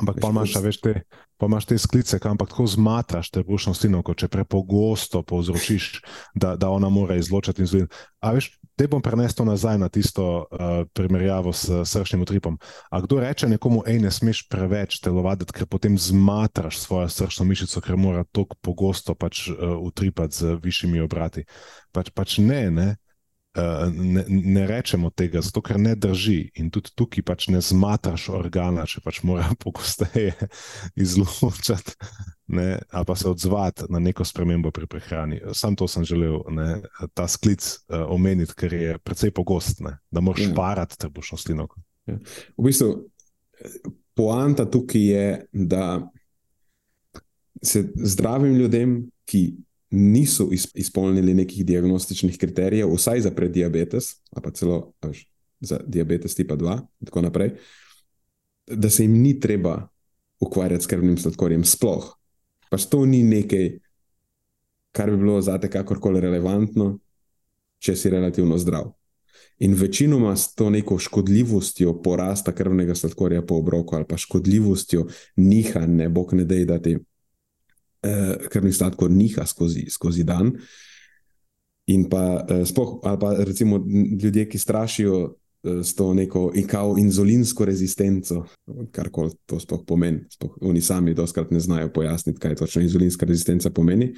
Ampak pa imaš, veš, te, pa imaš te sklice, ampak tako zmatraš te bušno slino, če prepogosto povzročiš, da, da ona mora izločati inzulin. A veš, te bom prenesel nazaj na tisto uh, primerjavo s srčnim utripom. A kdo reče nekomu, hej, ne smeš preveč telovaditi, ker potem zmatraš svojo srčno mišico, ker mora tako pogosto pač uh, utripati z višjimi obrati. Pač, pač ne, ne. Eh, ne, ne rečemo tega, zato ker ne drži. In tudi tukaj pač ne zmatraš organa, če pač mora pogosteje izločati, ne, ali pa se odzvati na neko spremembo pri prehrani. Sam to sem želel, ne, ta sklic uh, omeniti, ker je precej pogost, ne, da moraš ja. parati trebušno slino. Ja. V bistvu, poanta tukaj je, da se zdravim ljudem, ki niso izpolnili nekih diagnostičnih kriterijev, vsaj za prediabetes, ali pa celo až, za diabetes tipa 2, in tako naprej, da se jim ni treba ukvarjati s krvnim sladkorjem. Sploh. Pač to ni nekaj, kar bi bilo za te kakorkoli relevantno, če si relativno zdrav. In večinoma s to neko škodljivostjo porasta krvnega sladkorja po obroku ali pa škodljivostjo nihanja, ne dej, da ti uh, krvni sladkor niha skozi, skozi dan. In pa, uh, spoh, ali pa recimo ljudje, ki strašijo uh, s to neko inzulinsko rezistenco, kar koli to sploh pomeni. Spoh, oni sami doskrat ne znajo pojasniti, kaj točno inzulinska rezistenca pomeni.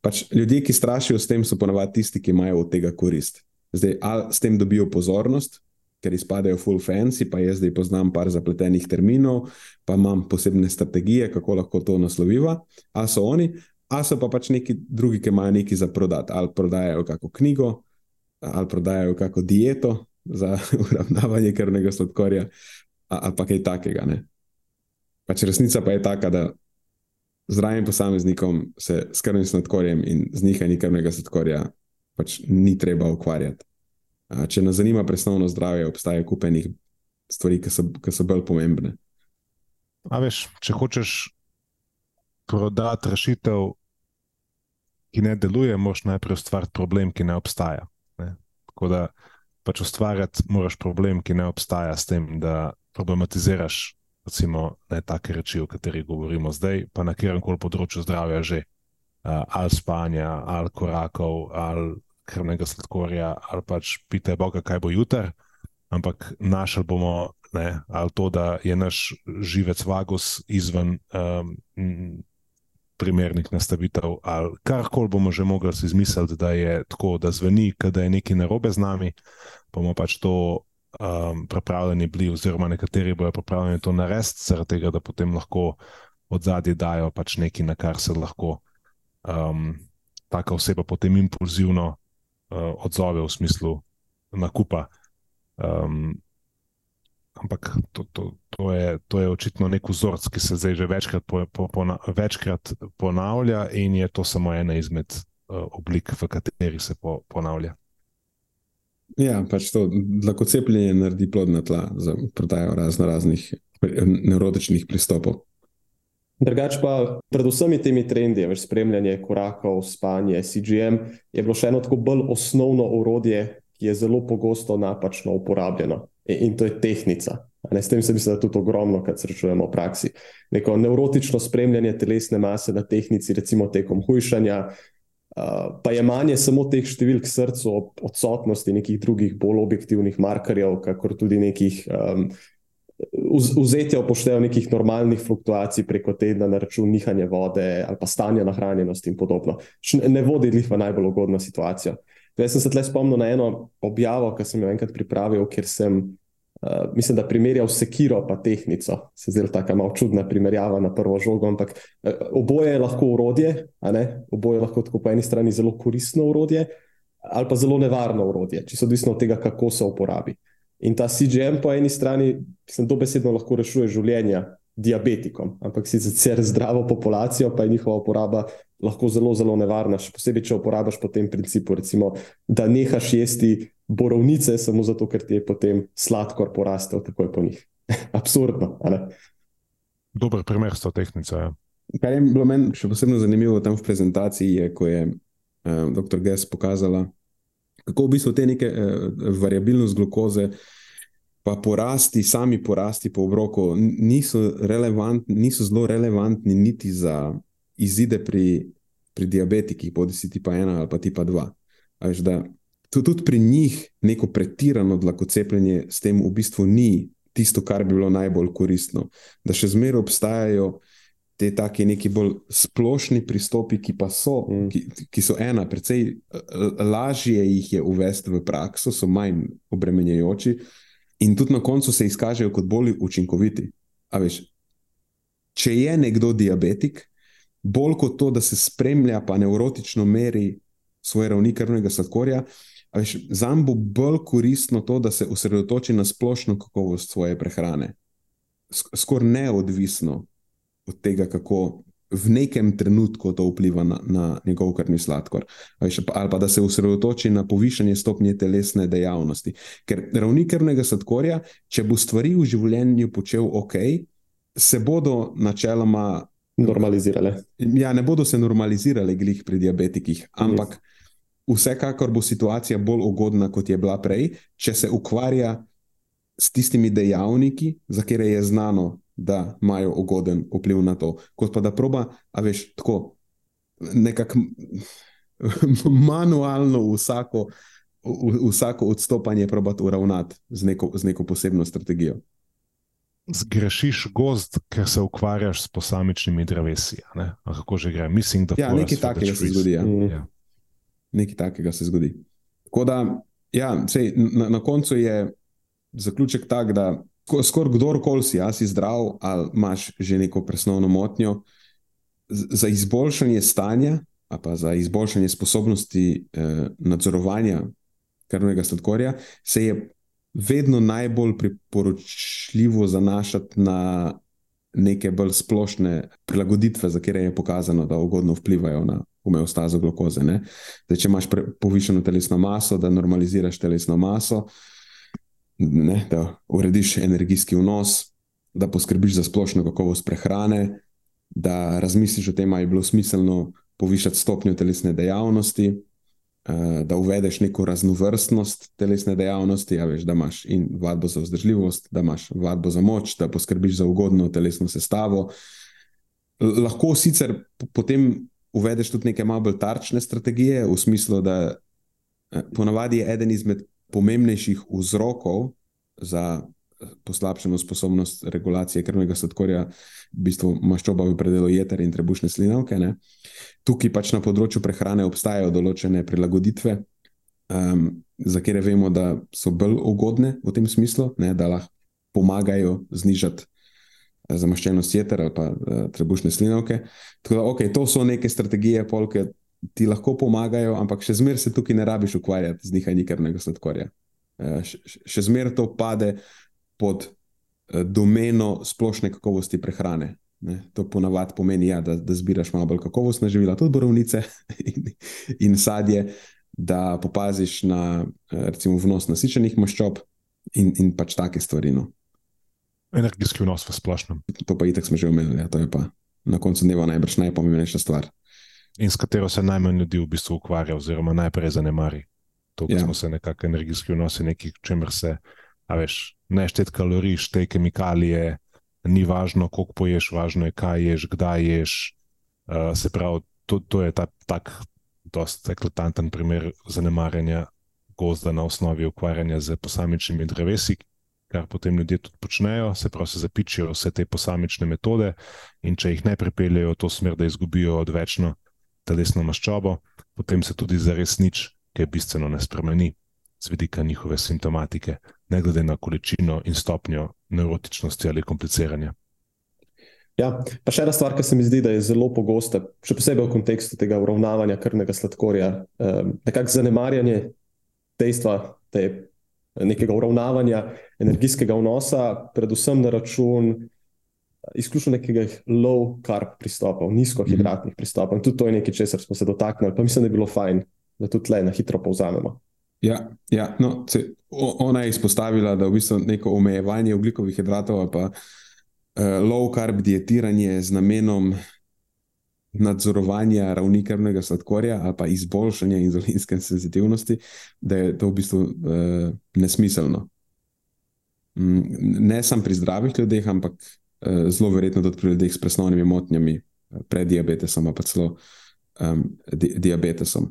Pač ljudje, ki strašijo s tem, so ponavadi tisti, ki imajo od tega korist. Zdaj, ali s tem dobijo pozornost, ker izpadajo full fancy, pa jaz zdaj poznam par zapletenih terminov, pa imam posebne strategije, kako lahko to nasloviva. A so oni, a so pa pač neki drugi, ki imajo nekaj za prodati. Ali prodajajo kako knjigo, ali prodajajo kako dieto za uravnavanje krvnega sladkorja, ali pa kaj takega. Ne? Pač resnica pa je taka, da zdravim posameznikom se s krvnim sladkorjem in z njihanjem krvnega sladkorja pač ni treba ukvarjati. Če nas zanima presnovno zdravje, obstaja kupenih stvari, ki so, ki so bolj pomembne. A veš, če hočeš prodati rešitev, ki ne deluje, moraš najprej ustvariti problem, ki ne obstaja. Ne? Tako da pač ustvarjati moraš problem, ki ne obstaja s tem, da problematiziraš recimo ne take reči, o katerih govorimo zdaj, pa na kjerem koli področju zdravja že. Uh, ali spanja, ali korakov, ali krvnega sladkorja, ali pač pite Boga, kaj bo jutr. Ampak našli bomo ne, ali to, da je naš živec vagus izven um, primernih nastavitev, ali karkoli bomo že mogli si izmisliti, da je tako, da zveni, da je nekaj narobe z nami, bomo pač to um, pripravljeni bili, oziroma nekateri bodo pripravljeni to narediti, zaradi tega, da potem lahko od zadaj dajo pač nekaj, na kar se lahko um, taka oseba potem impulzivno uh, odzove v smislu nakupa. Um, ampak to, to, to, je, to je očitno nek vzorc, ki se zdaj že večkrat, po, po, po, večkrat ponavlja, in je to samo ena izmed uh, oblik, v kateri se po, ponavlja. Ja, pač to lahko cepljenje naredi plodna tla za prodajo razno raznih neurotičnih pristopov. Drugač pa, predvsem temi trendi, več spremljanje korakov, spanje, CGM, je bilo še eno tako bolj osnovno orodje, ki je zelo pogosto napačno uporabljeno in to je tehnika. S tem se mislim, da tudi ogromno, kar srečujemo v praksi. Neko neurotično spremljanje telesne mase na tehnici, recimo tekom hujšanja, pa je manje samo teh številk srca, odsotnosti nekih drugih bolj objektivnih markerjev, kakor tudi nekih um, vzetja upoštevajo nekih normalnih fluktuacij preko tedna na račun nihanja vode ali pa stanja nahranjenosti in podobno. Ne vodi jih v najbolj ugodno situacijo. Jaz sem se tle spomnil na eno objavo, ki sem jo enkrat pripravil, ker sem, uh, mislim, da primerjal sekiro in tehnico. Se zdi tako malo čudna primerjava na prvo žogo, ampak uh, oboje je lahko urodje, oboje je lahko tako po eni strani zelo koristno urodje, ali pa zelo nevarno urodje, čisto odvisno od tega, kako se uporabi. In ta CGM po eni strani, sem dobesedno lahko rešuje življenja diabetikom, ampak sicer zdravo populacijo, pa je njihova uporaba lahko zelo, zelo nevarna, še posebej, če uporabiš po tem principu, recimo, da nehaš jesti borovnice, samo zato, ker ti je potem sladkor porastel takoj po njih. Absurdno. Dober primer so tehnice. Ja. Kar je bilo meni še posebej zanimivo tam v prezentaciji, je, ko je uh, dr. Gess pokazala, kako v bistvu te neke uh, variabilnost glukoze. Pa porasti, sami porasti po obroku, niso, niso zelo relevantni, niti za izide pri, pri diabetikih, bodi si tipa ena ali pa tipa dva. Veš, da, tudi pri njih neko pretirano dlako cepljenje s tem v bistvu ni tisto, kar bi bilo najbolj koristno. Da še zmeraj obstajajo te taki neki bolj splošni pristopi, ki pa so, mm. ki, ki so ena, precej lažje jih je uvesti v prakso, so manj obremenjujoči in tudi na koncu se izkažejo kot bolj učinkoviti. Veš, če je nekdo diabetik, bolj kot to, da se spremlja, pa neurotično meri svoje ravni krvnega sladkorja. Za njim bo bolj koristno to, da se osredotoči na splošno kakovost svoje prehrane. Skoraj neodvisno od tega, kako v nekem trenutku to vpliva na, na njegov krvni sladkor. Ali pa da se osredotoči na povišanje stopnje telesne dejavnosti. Ker ravni krvnega sladkorja, če bo stvari v življenju počel ok, se bodo načeloma normalizirale. Ja, ne bodo se normalizirale glih pri diabetikih, ampak vsekakor bo situacija bolj ugodna, kot je bila prej, če se ukvarja s tistimi dejavniki, za katere je znano, da imajo ugoden vpliv na to. Kot pa da proba, a veš, tako nekako manualno vsako. Vsako odstopanje probati uravnati z neko, z neko posebno strategijo zgrešiš gozd, ker se ukvarjaš s posamičnimi drevesi. Kako že gre? Mislim, da ja, nekaj takega se zgodi. Ja. Mm. Ja. Nekaj takega se zgodi. Da, ja, sej, na, na koncu je zaključek tak, da skoraj kdorkoli si, si zdrav ali imaš že neko presnovno motnjo, za izboljšanje stanja, pa za izboljšanje sposobnosti eh, nadzorovanja krvnega sladkorja, se je vedno najbolj priporočljivo zanašati na neke bolj splošne prilagoditve, za katere je pokazano, da ugodno vplivajo na homeostazo glukoze. Zdaj, če imaš povišeno telesno maso, da normaliziraš telesno maso, ne, da urediš energijski vnos, da poskrbiš za splošno kakovost prehrane, da razmisliš o tem, ali je bilo smiselno povišati stopnjo telesne dejavnosti. uh, da uvedeš neko raznovrstnost telesne dejavnosti, ja, veš, da imaš in vadbo za vzdržljivost, da imaš vadbo za moč, da poskrbiš za ugodno telesno sestavo. Lahko sicer potem uvedeš tudi neke malo bolj tarčne strategije, v smislu, da uh, ponavadi je eden izmed pomembnejših vzrokov za poslabšano sposobnost regulacije krvnega sladkorja, v bistvu maščoba v predelu jeter in trebušne slinavke. Ne. Tukaj pač na področju prehrane obstajajo določene prilagoditve, um, za katere vemo, da so bolj ugodne v tem smislu, ne, da lahko pomagajo znižati eh, zamaščenost jeter ali pa uh, trebušne slinavke. Tako da, okay, to so neke strategije, polke ti lahko pomagajo, ampak še zmeraj se tukaj ne rabiš ukvarjati z nihanjem krvnega sladkorja. Uh, še zmeraj to pade pod uh, domeno splošne kakovosti prehrane. Ne, to ponavadi pomeni, ja, da, da zbiraš malo bolj kakovostne živila, tudi borovnice in, in sadje, da opaziš na recimo, vnos nasičenih maščob in, in pač take stvari. No. Energijski vnos v splošnem. To pa itek smo že omenili, ja, to je pa na koncu dneva najbrž najpomembnejša stvar. In s katero se najmanj ljudi v bistvu ukvarja, oziroma najprej zanemari. To, kar ja. smo se nekako energijski vnosi, nekaj, čemer se, a veš, ne šteti kalorij, šteti kemikalije, ni važno, koliko poješ, važno je, kaj ješ, kdaj ješ. Uh, se pravi, to, to je ta, tak, dosta eklatanten primer zanemarjanja gozda na osnovi ukvarjanja z posamičnimi drevesi, kar potem ljudje tudi počnejo, se pravi, se zapičijo vse te posamične metode in če jih ne pripeljejo v to smer, da izgubijo odvečno telesno maščobo, potem se tudi zares nič, ki je bistveno ne spremeni z vidika njihove simptomatike, ne glede na količino in stopnjo neurotičnosti ali kompliciranja. Ja, pa še ena stvar, ki se mi zdi, da je zelo pogosta, še posebej v kontekstu tega uravnavanja krvnega sladkorja, eh, nekako zanemarjanje dejstva, da je nekega uravnavanja energijskega vnosa, predvsem na račun izključno nekega low carb pristopov, nizkohidratnih mhm. pristopov. In tudi to je nekaj, česar smo se dotaknili, pa mislim, da je bilo fajn, da tudi tle na hitro povzamemo. Ja, ja no, se, ona je izpostavila, da je v bistvu neko omejevanje ugljikovih hidratov ali pa uh, low carb dietiranje z namenom nadzorovanja ravni krvnega sladkorja ali pa izboljšanja inzulinske senzitivnosti, da je to v bistvu uh, nesmiselno. Mm, ne samo pri zdravih ljudeh, ampak zelo verjetno tudi pri ljudeh s presnovnimi motnjami, pred diabetesom, pa celo um, di diabetesom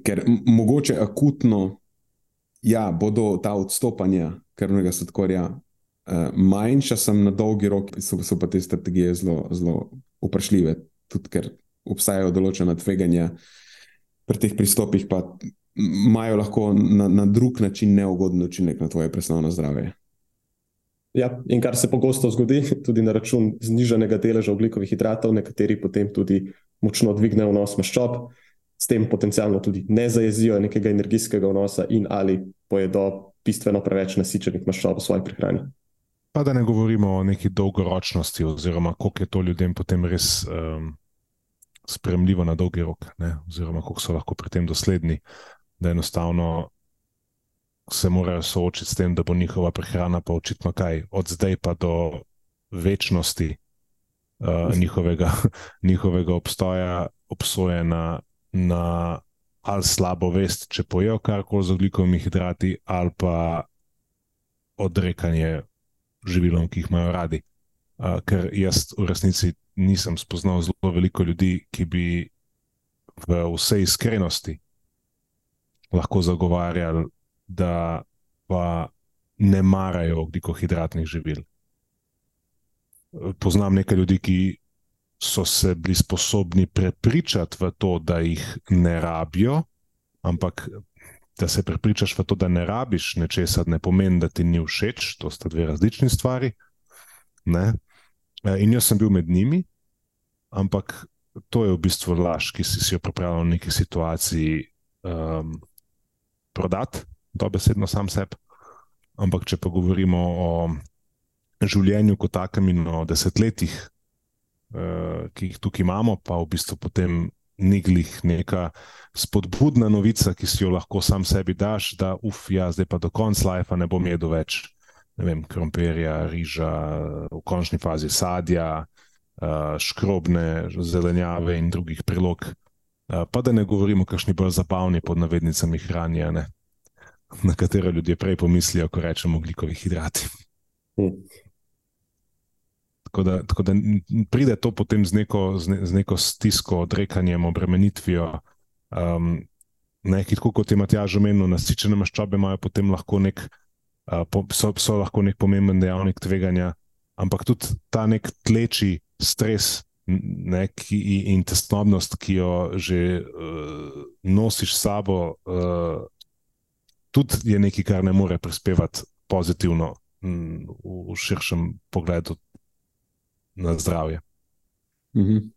ker mogoče akutno, ja, bodo ta odstopanja krvnega sladkorja uh, manjša, sem na dolgi rok, so, so pa te strategije zelo, zelo vprašljive, tudi ker obstajajo določena tveganja pri teh pristopih, pa imajo lahko na, na drug način neugoden učinek na tvoje presnovno zdravje. Ja, in kar se pogosto zgodi, tudi na račun znižanega deleža oglikovih hidratov, nekateri potem tudi močno dvignejo vnos maščob, s tem potencialno tudi ne zajezijo nekega energijskega vnosa in ali pojedo bistveno preveč nasičenih maščob v svoji prehrani. Pa da ne govorimo o neki dolgoročnosti, oziroma koliko je to ljudem potem res um, spremljivo na dolgi rok, ne? oziroma koliko so lahko pri tem dosledni, da enostavno se morajo soočiti s tem, da bo njihova prehrana pa očitno kaj od zdaj pa do večnosti uh, njihovega, njihovega obstoja obsojena na ali slabo vest, če pojejo karkoli z oglikovimi hidrati, ali pa odrekanje živilom, ki jih imajo radi. Uh, ker jaz v resnici nisem spoznal zelo veliko ljudi, ki bi v vsej iskrenosti lahko zagovarjali, da pa ne marajo oglikohidratnih živil. Poznam nekaj ljudi, ki so se bili sposobni prepričati v to, da jih ne rabijo, ampak da se prepričaš v to, da ne rabiš nečesa, ne pomeni, da ti ni všeč, to sta dve različni stvari. Ne? E, in jaz sem bil med njimi, ampak to je v bistvu laž, ki si, si jo pripravljal v neki situaciji um, prodati, dobesedno sam sebi. Ampak če pa govorimo o življenju kot takem in o desetletjih, uh, ki jih tukaj imamo, pa v bistvu potem ni glih neka spodbudna novica, ki si jo lahko sam sebi daš, da uf, ja, zdaj pa do konca life ne bom jedel več. Ne vem, krompirja, riža, v končni fazi sadja, uh, škrobne zelenjave in drugih prilog. Pa da ne govorimo o kakšni bolj zabavni pod navednicami hranje, na katero ljudje prej pomislijo, ko rečemo glikovi hidrati. Hmm. Tako, da, tako da pride to potem z neko, z ne, z neko stisko, odrekanjem, obremenitvijo. Um, Nekaj, kot je Matjaž omenil, nasičene maščobe imajo potem lahko nek, uh, so, so lahko nek pomemben dejavnik tveganja, ampak tudi ta nek tleči stres ne, ki, in tesnobnost, ki jo že uh, nosiš s sabo, uh, tudi je nekaj, kar ne more prispevati pozitivno m, v širšem pogledu na zdravje. Mm -hmm.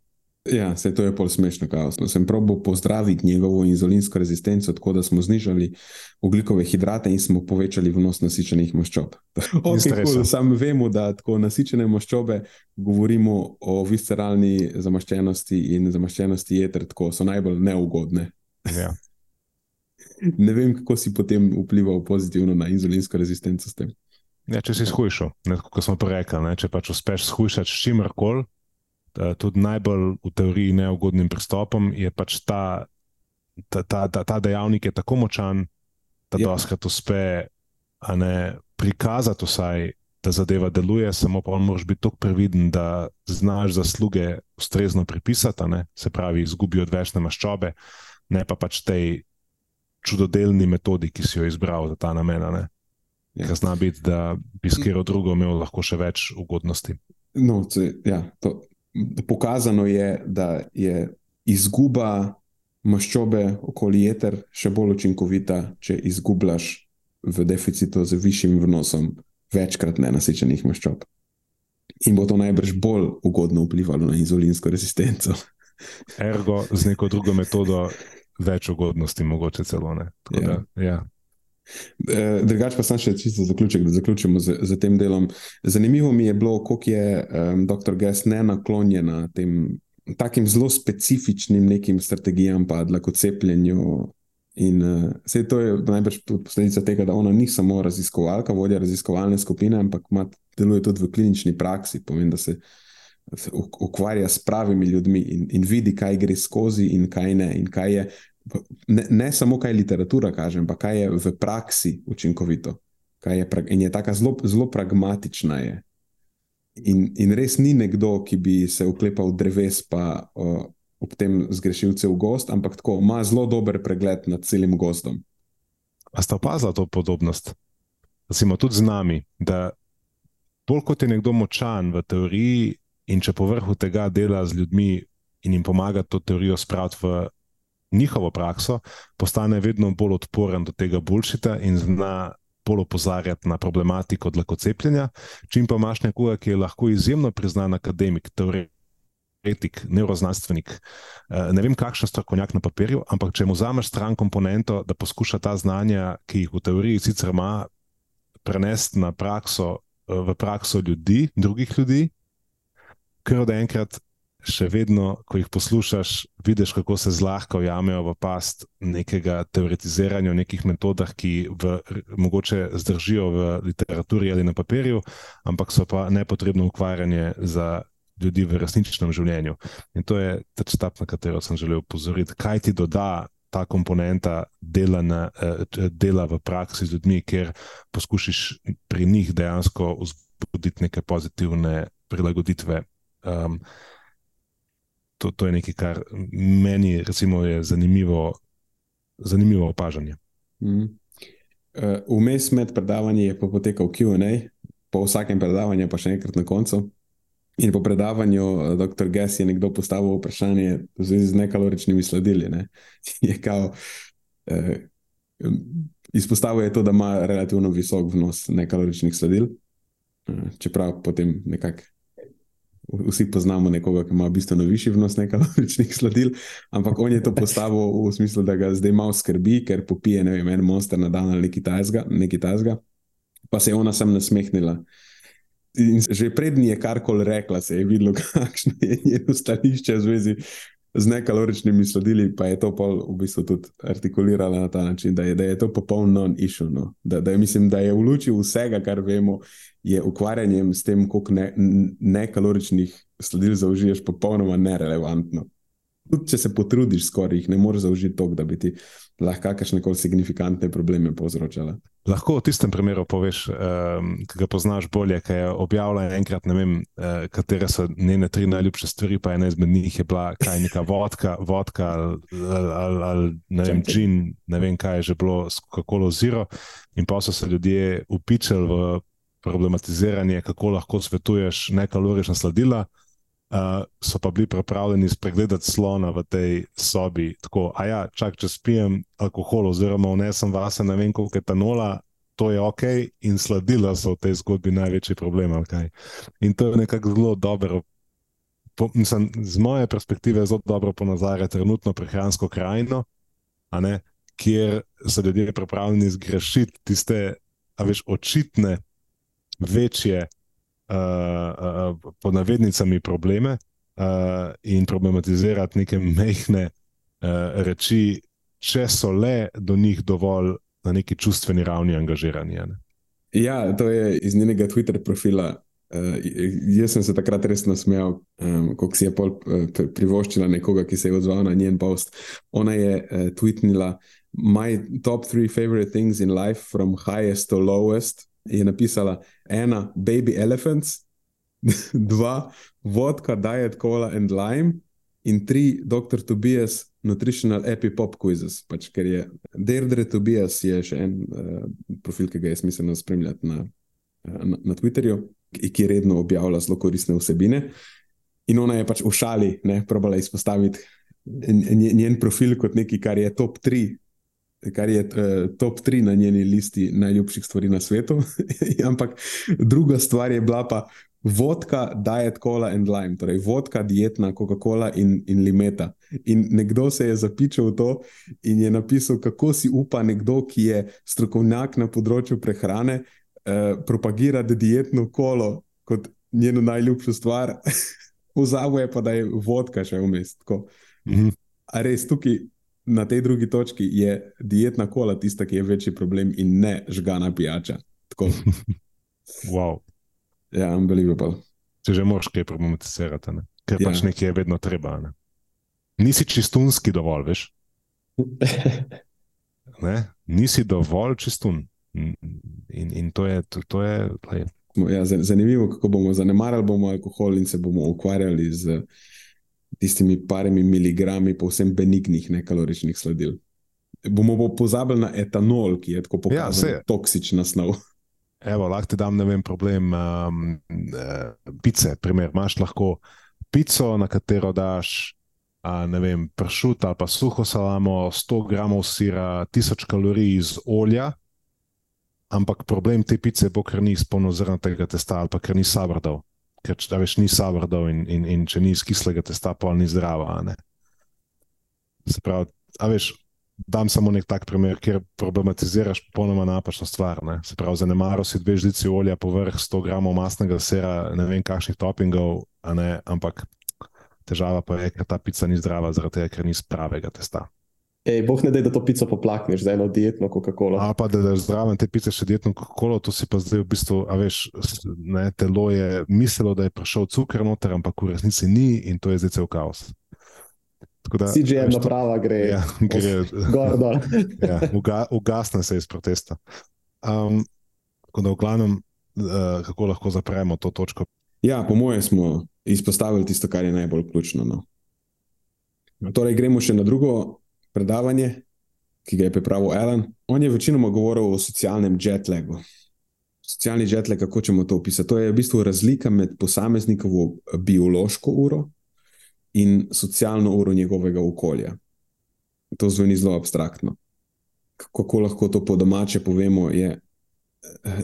Ja, se to je pol smešno, kaos. Sem probil pozdraviti njegovo inzulinsko rezistenco, tako da smo znižali ugljikove hidrate in smo povečali vnos nasičenih maščob. Okay, cool. Sam vemo, da tako nasičene maščobe govorimo o visceralni zamaščenosti in zamaščenosti jeter, tako so najbolj neugodne. Ja. Ne vem, kako si potem vplival pozitivno na inzulinsko rezistenco s tem. Ja, če si shujšal, kot smo pa rekli, ne, če pač uspeš shujšati s čimerkoli. Eh, tudi najbolj v teoriji neugodnim pristopom, je pač ta, ta, ta, ta, ta dejavnik tako močan, da ja. doskrat uspe ne, prikazati, vsaj, da zadeva deluje, samo pa moraš biti tako previden, da znaš zasluge ustrezno pripisati, ne, se pravi, izgubi odvečne maščobe, ne pa pač tej čudodelni metodi, ki si jo izbral za ta namen. Ja. Zna biti, da bi s kjer drugim imel lahko še več ugodnosti. No, ce, ja, to, pokazano je, da je izguba maščobe okoli jeter še bolj učinkovita, če izgubljaš v deficitu z višjim vnosom večkrat nenasičenih maščob. In bo to najbrž bolj ugodno vplivalo na inzulinsko rezistenco. Ergo, z neko drugo metodo, več ugodnosti, mogoče celo ne. Tako ja. Da, ja. Eh, Drugač pa sem še čisto zaključek, da zaključimo z, z tem delom. Zanimivo mi je bilo, koliko je um, dr. Gess ne naklonjen tem takim zelo specifičnim nekim strategijam, pa lahko cepljenju. In uh, eh, vse to je najbrž posledica tega, da ona ni samo raziskovalka, vodja raziskovalne skupine, ampak ima, deluje tudi v klinični praksi. Pomeni, da se, se ukvarja s pravimi ljudmi in, in vidi, kaj gre skozi in kaj ne. In kaj je ne, ne samo kaj literatura kaže, ampak kaj je v praksi učinkovito. Je, in je tako zelo, zelo pragmatična. Je. In, in res ni nekdo, ki bi se uklepal dreves, pa o, ob tem zgrešil cel gost, ampak tako ima zelo dober pregled nad celim gozdom. A sta opazila to podobnost? Recimo tudi z nami, da bolj kot je nekdo močan v teoriji, in če povrhu tega dela z ljudmi in jim pomaga to teorijo spraviti v njihovo prakso, postane vedno bolj odporen do tega bulšita in zna bolj opozarjati na problematiko dlakocepljenja. Če pa imaš nekoga, ki je lahko izjemno priznan akademik, teoretik, neuroznanstvenik, eh, ne vem, kakšen strokovnjak na papirju, ampak če mu vzameš stran komponento, da poskuša ta znanja, ki jih v teoriji sicer ima, prenesti na prakso, eh, v prakso ljudi, drugih ljudi, ker od enkrat še vedno, ko jih poslušaš, vidiš, kako se zlahka ujamejo v past nekega teoretiziranja o nekih metodah, ki v, mogoče zdržijo v literaturi ali na papirju, ampak so pa nepotrebno ukvarjanje za ljudi v resničnem življenju. In to je ta četap, na katero sem želel upozoriti. Kaj ti doda ta komponenta dela, na, eh, dela v praksi z ljudmi, ker poskušiš pri njih dejansko vzbuditi neke pozitivne prilagoditve. Um, to, to je nekaj, kar meni recimo, je zanimivo, zanimivo opažanje. Mm. Vmes med predavanji je potekal QA, po vsakem predavanju, pa še enkrat na koncu. In po predavanju eh, dr. Gess je nekdo postavil vprašanje v zvezi z nekaloričnimi sladili. Ne? Je kao, eh, izpostavil je to, da ima relativno visok vnos nekaloričnih sladil, eh, čeprav potem nekako vsi poznamo nekoga, ki ima bistveno višji vnos nekaloričnih sladil, ampak on je to postavil v smislu, da ga zdaj malo skrbi, ker popije ne vem, en monster na dan ali nekaj tajzga. Pa se je ona sem nasmehnila. In že prednji je karkoli rekla, se je videlo, kakšno je njeno stališče v zvezi z nekaloričnimi sladili, pa je to pol v bistvu tudi artikulirala na ta način, da je, da je to popoln non-issue. No? Da, da mislim, da je v luči vsega, kar vemo, je ukvarjanje s tem, koliko nekaloričnih ne sladil zaužiješ, popolnoma nerelevantno. Tudi če se potrudiš, skoraj jih ne moreš zaužiti toliko, da bi ti lahko kakšne koli signifikantne probleme povzročala. Lahko v tistem primeru poveš, um, ki ga poznaš bolje, kaj je objavila enkrat, ne vem, uh, katere so njene tri najljubše stvari, pa ena izmed njih je bila kaj neka vodka, vodka ali, ali, ali ne vem, džin, ne vem kaj je že bilo, kako loziro. In pa so se ljudje upičali v problematiziranje, kako lahko svetuješ nekalorična sladila uh, so pa bili pripravljeni spregledati slona v tej sobi. Tako, a ja, čak, če spijem alkohol, oziroma vnesem vase, ne vem, koliko etanola, to je ok, in sladila so v tej zgodbi največji problem. Okay? In to je nekako zelo dobro. Po, mislim, z moje perspektive je zelo dobro ponazarjati trenutno prehransko krajino, ne, kjer so ljudje pripravljeni zgrešiti tiste, a veš, očitne, večje uh, uh, pod navednicami probleme uh, in problematizirati neke mehke uh, reči, če so le do njih dovolj na neki čustveni ravni angažirani. Ne? Ja, to je iz njenega Twitter profila. Uh, jaz sem se takrat res nasmejal, um, ko si je pol uh, privoščila nekoga, ki se je odzval na njen post. Ona je uh, tweetnila: My top three favorite things in life, from highest to lowest, je napisala ena, baby elephants, dva, vodka, diet, cola and lime, in tri, doktor Tobias, nutritional epipop quizzes. Pač, ker je Deirdre Tobias, je še en uh, profil, ki ga je smiselno spremljati na, uh, na, na Twitterju, ki redno objavlja zelo koristne vsebine. In ona je pač v šali, ne, probala izpostaviti njen profil kot nekaj, kar je top 3 kar je uh, top 3 na njeni listi najljubših stvari na svetu. Ampak druga stvar je bila pa vodka, diet, cola and lime, torej vodka, dietna, Coca-Cola in, in limeta. In nekdo se je zapičal v to in je napisal, kako si upa nekdo, ki je strokovnjak na področju prehrane, uh, propagirati dietno kolo kot njeno najljubšo stvar. Vzavo je pa, da je vodka še vmes. Mhm. A res tukaj na tej drugi točki je dietna kola tista, ki je večji problem, in ne žgana pijača. wow. Ja, unbelievable. Če že moraš kaj problematizirati, ne? ker ja. pač nekaj je vedno treba. Ne? Nisi čistunski dovolj, veš? ne? Nisi dovolj čistun. In, in to je. To, to je ja, zanimivo, kako bomo zanemarili bomo alkohol in se bomo ukvarjali z tistimi parimi miligrami povsem benignih nekaloričnih sladil. Bomo bo pozabili na etanol, ki je tako pokazal ja, toksična snov. Evo, lahko ti dam vem, problem um, uh, pice. Primer, imaš lahko pico, na katero daš uh, vem, pršut ali pa suho salamo, 100 gramov sira, 1000 kalorij iz olja. Ampak problem te pice bo, ker ni izpolnil zrnatega testa ali pa ker ni sabrdal ker če veš, ni savrdo in, in, in če ni iz kislega testa, pa ni zdrava. Se pravi, a veš, dam samo nek tak primer, kjer problematiziraš popolnoma napačno stvar. Ne? Se pravi, zanemaro si dve žlici olja povrh 100 gramov masnega sera, ne vem kakšnih toppingov, ampak težava pa je, ker ta pica ni zdrava, zaradi tega, ker ni z pravega testa. Ej, boh ne da, da to pico poplakneš za eno dietno Coca-Cola. Ali pa da, da zraven te pice še dietno Coca-Cola, to si pa zdaj v bistvu, a veš, ne, telo je mislilo, da je prišel cukor noter, ampak v resnici ni in to je zdaj cel kaos. CGM naprava gre. Ja, gre gor dol. ja, uga, ugasne se iz protesta. Um, tako da v glavnem, uh, kako lahko zapremo to točko. Ja, po mojem smo izpostavili tisto, kar je najbolj ključno. No. Torej, gremo še na drugo predavanje, ki ga je pripravil Alan. On je večinoma govoril o socialnem jetlagu. Socialni jetlag, kako ćemo to opisati? To je v bistvu razlika med posameznikovo biološko uro in socialno uro njegovega okolja. To zveni zelo abstraktno. Kako lahko to po domače povemo? Je,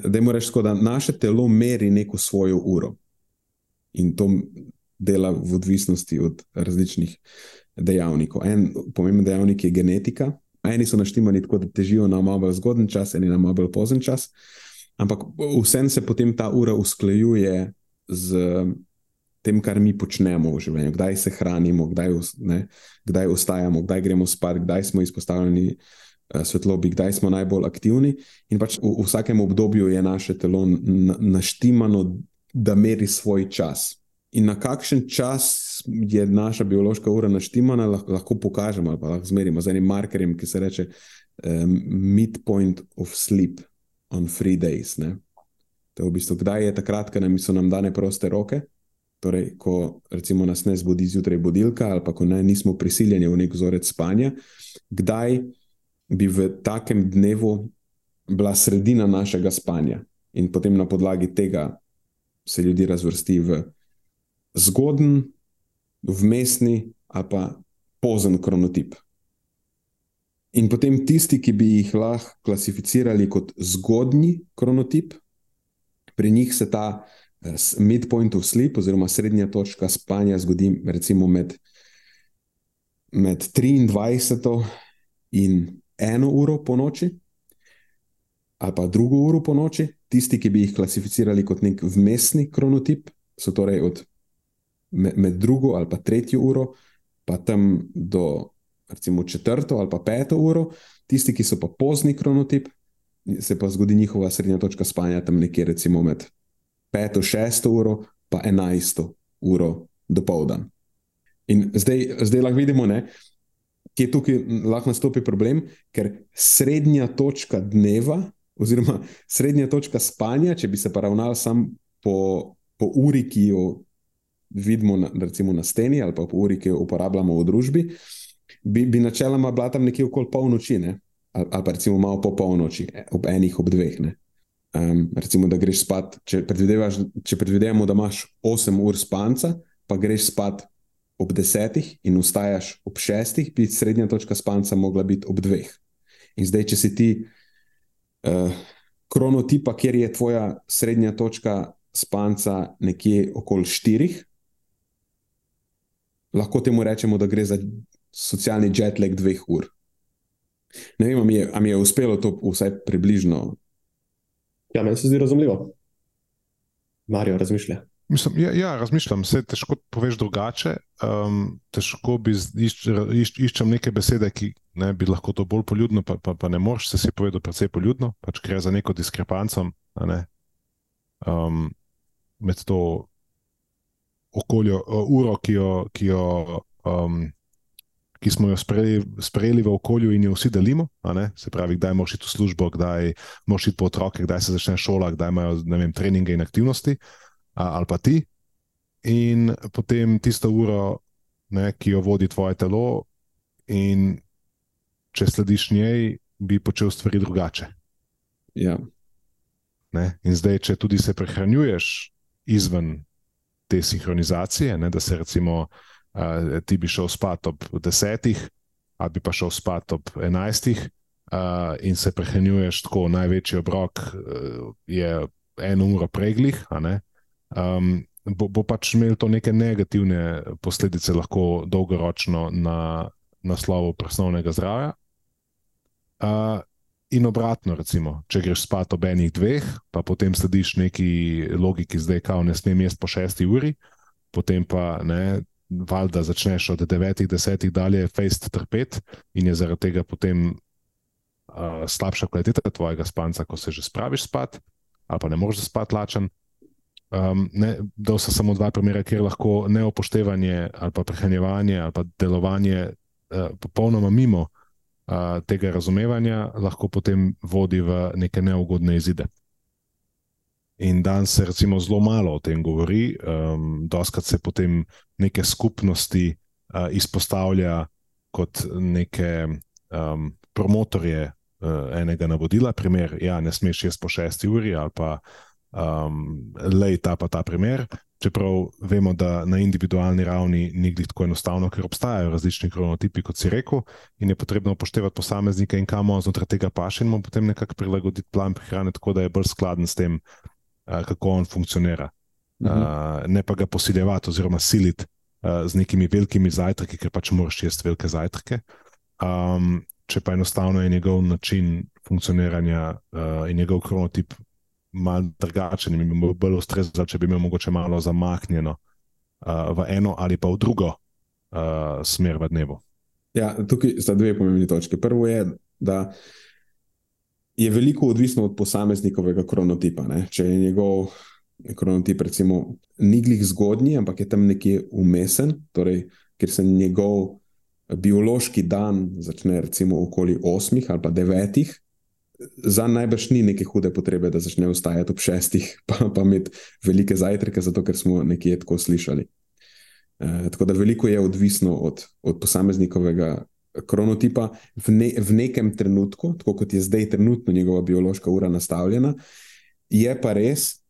da je moraš tako, da naše telo meri neko svojo uro in to dela v odvisnosti od različnih dejavnikov. En pomemben dejavnik je genetika. Eni so naštemani tako, da težijo na malo bolj zgoden čas, eni na malo bolj pozen čas. Ampak vsem se potem ta ura usklajuje z tem, kar mi počnemo v življenju, kdaj se hranimo, kdaj, ne, kdaj ostajamo, kdaj gremo spat, kdaj smo izpostavljeni uh, svetlobi, kdaj smo najbolj aktivni. In pač v, v vsakem obdobju je naše telo naštemano, da meri svoj čas. In na kakšen čas je naša biološka ura naštimana, lahko pokažemo ali pa lahko zmerimo z enim markerjem, ki se reče um, midpoint of sleep on free days. Ne? To je v bistvu, kdaj je takrat, ko nam so nam dane proste roke, torej, ko recimo nas ne zbudi zjutraj budilka ali pa ko ne, nismo prisiljeni v nek vzorec spanja, kdaj bi v takem dnevu bila sredina našega spanja. In potem na podlagi tega se ljudi razvrsti v zgodn, vmesni ali pa pozen kronotip. In potem tisti, ki bi jih lahko klasificirali kot zgodnji kronotip, pri njih se ta eh, midpoint of sleep, oziroma srednja točka spanja, zgodi recimo med, med 23 in 1 uro po noči, ali pa drugo uro po noči. Tisti, ki bi jih klasificirali kot nek vmesni kronotip, so torej od med, med drugo ali pa tretjo uro, pa tam do recimo četrto ali pa peto uro, tisti, ki so pa pozni kronotip, se pa zgodi njihova srednja točka spanja tam nekje recimo med peto, šesto uro, pa enajsto uro do povdan. In zdaj, zdaj lahko vidimo, ne, kje tukaj lahko nastopi problem, ker srednja točka dneva, oziroma srednja točka spanja, če bi se pa ravnal samo po, po uri, ki jo vidimo na, na steni, ali pa po uri, ki jo uporabljamo v družbi, bi, bi načeloma bila tam nekje okoli polnoči, ne? ali, ali pa recimo malo po polnoči, ob enih, ob dveh. Um, recimo, da greš spat, če, če predvidevamo, da imaš 8 ur spanca, pa greš spat ob 10 in vstajaš ob 6, bi srednja točka spanca mogla biti ob 2. In zdaj, če si ti uh, kronotipa, kjer je tvoja srednja točka spanca nekje okoli 4, lahko temu rečemo, da gre za socialni jetlag dveh ur. Ne vem, ali mi, mi je uspelo to vsaj približno. Ja, meni se zdi razumljivo. Marijo razmišlja. Mislim, ja, ja, razmišljam, se težko poveš drugače. Um, težko bi iš, iš, iščem neke besede, ki ne, bi lahko to bolj poljudno, pa, pa, pa ne moreš se si povedati precej poljudno, pač gre za neko diskrepanco ne, um, med to okoljo, uro, ki, jo, ki, jo, um, ki smo jo sprejeli, sprejeli v okolju in jo vsi delimo. Se pravi, kdaj moraš iti v službo, kdaj moraš iti po otroke, kdaj se začne šola, kdaj imajo vem, treninge in aktivnosti, a, ali pa ti. In potem tisto uro, ne, ki jo vodi tvoje telo, in če slediš njej, bi počel stvari drugače. Ja. In zdaj, če tudi se prehranjuješ izven te sinhronizacije, ne, da se recimo uh, ti bi šel spat ob desetih, ali bi pa šel spat ob enajstih, uh, in se prehranjuješ tako, največji obrok uh, je eno uro preglih. Um, bo, bo pač imel to neke negativne posledice, lahko dolgoročno na naslovu presnovnega zdravja. Uh, In obratno, recimo, če greš spat ob enih dveh, pa potem slediš neki logiki, zdaj kao ne smem jesti po šesti uri, potem pa ne, valjda začneš od devetih, desetih dalje fejst trpeti in je zaradi tega potem uh, slabša kvaliteta tvojega spanca, ko se že spraviš spat, ali pa ne moreš spati lačen. Um, ne, da so samo dva primera, kjer lahko neopoštevanje ali pa prehranjevanje ali pa delovanje uh, popolnoma mimo tega razumevanja lahko potem vodi v neke neugodne izide. In danes se recimo zelo malo o tem govori, um, doskrat se potem neke skupnosti uh, izpostavlja kot neke um, promotorje uh, enega navodila, primer, ja, ne smeš jesti po šesti uri ali pa um, lej ta pa ta primer, Čeprav vemo, da na individualni ravni ni glih tako enostavno, ker obstajajo različni kronotipi, kot si rekel, in je potrebno upoštevati posameznike in kamo znotraj tega paše, in mu potem nekako prilagoditi plan prehrane, tako da je bolj skladen s tem, kako on funkcionira. Mhm. Ne pa ga posiljevati oziroma siliti z nekimi velikimi zajtrki, ker pač moraš jesti velike zajtrke. Um, če pa enostavno je njegov način funkcioniranja uh, in njegov kronotip malo drugačen, in bi bil bolj ustrezen, če bi imel mogoče malo zamaknjeno uh, v eno ali pa v drugo uh, smer v dnevu. Ja, tukaj sta dve pomembni točke. Prvo je, da je veliko odvisno od posameznikovega kronotipa. Ne? Če je njegov kronotip, recimo, ni glih zgodnji, ampak je tam nekje umesen, torej, ker se njegov biološki dan začne recimo okoli 8 ali pa 9. Za najbrž ni neke hude potrebe, da začne vstajati ob 6, pa, pa imeti velike zajtrke, zato ker smo nekje tako slišali. E, tako da veliko je odvisno od, od posameznikovega kronotipa v, ne, v nekem trenutku, tako kot je zdaj trenutno njegova biološka ura nastavljena. Je pa res,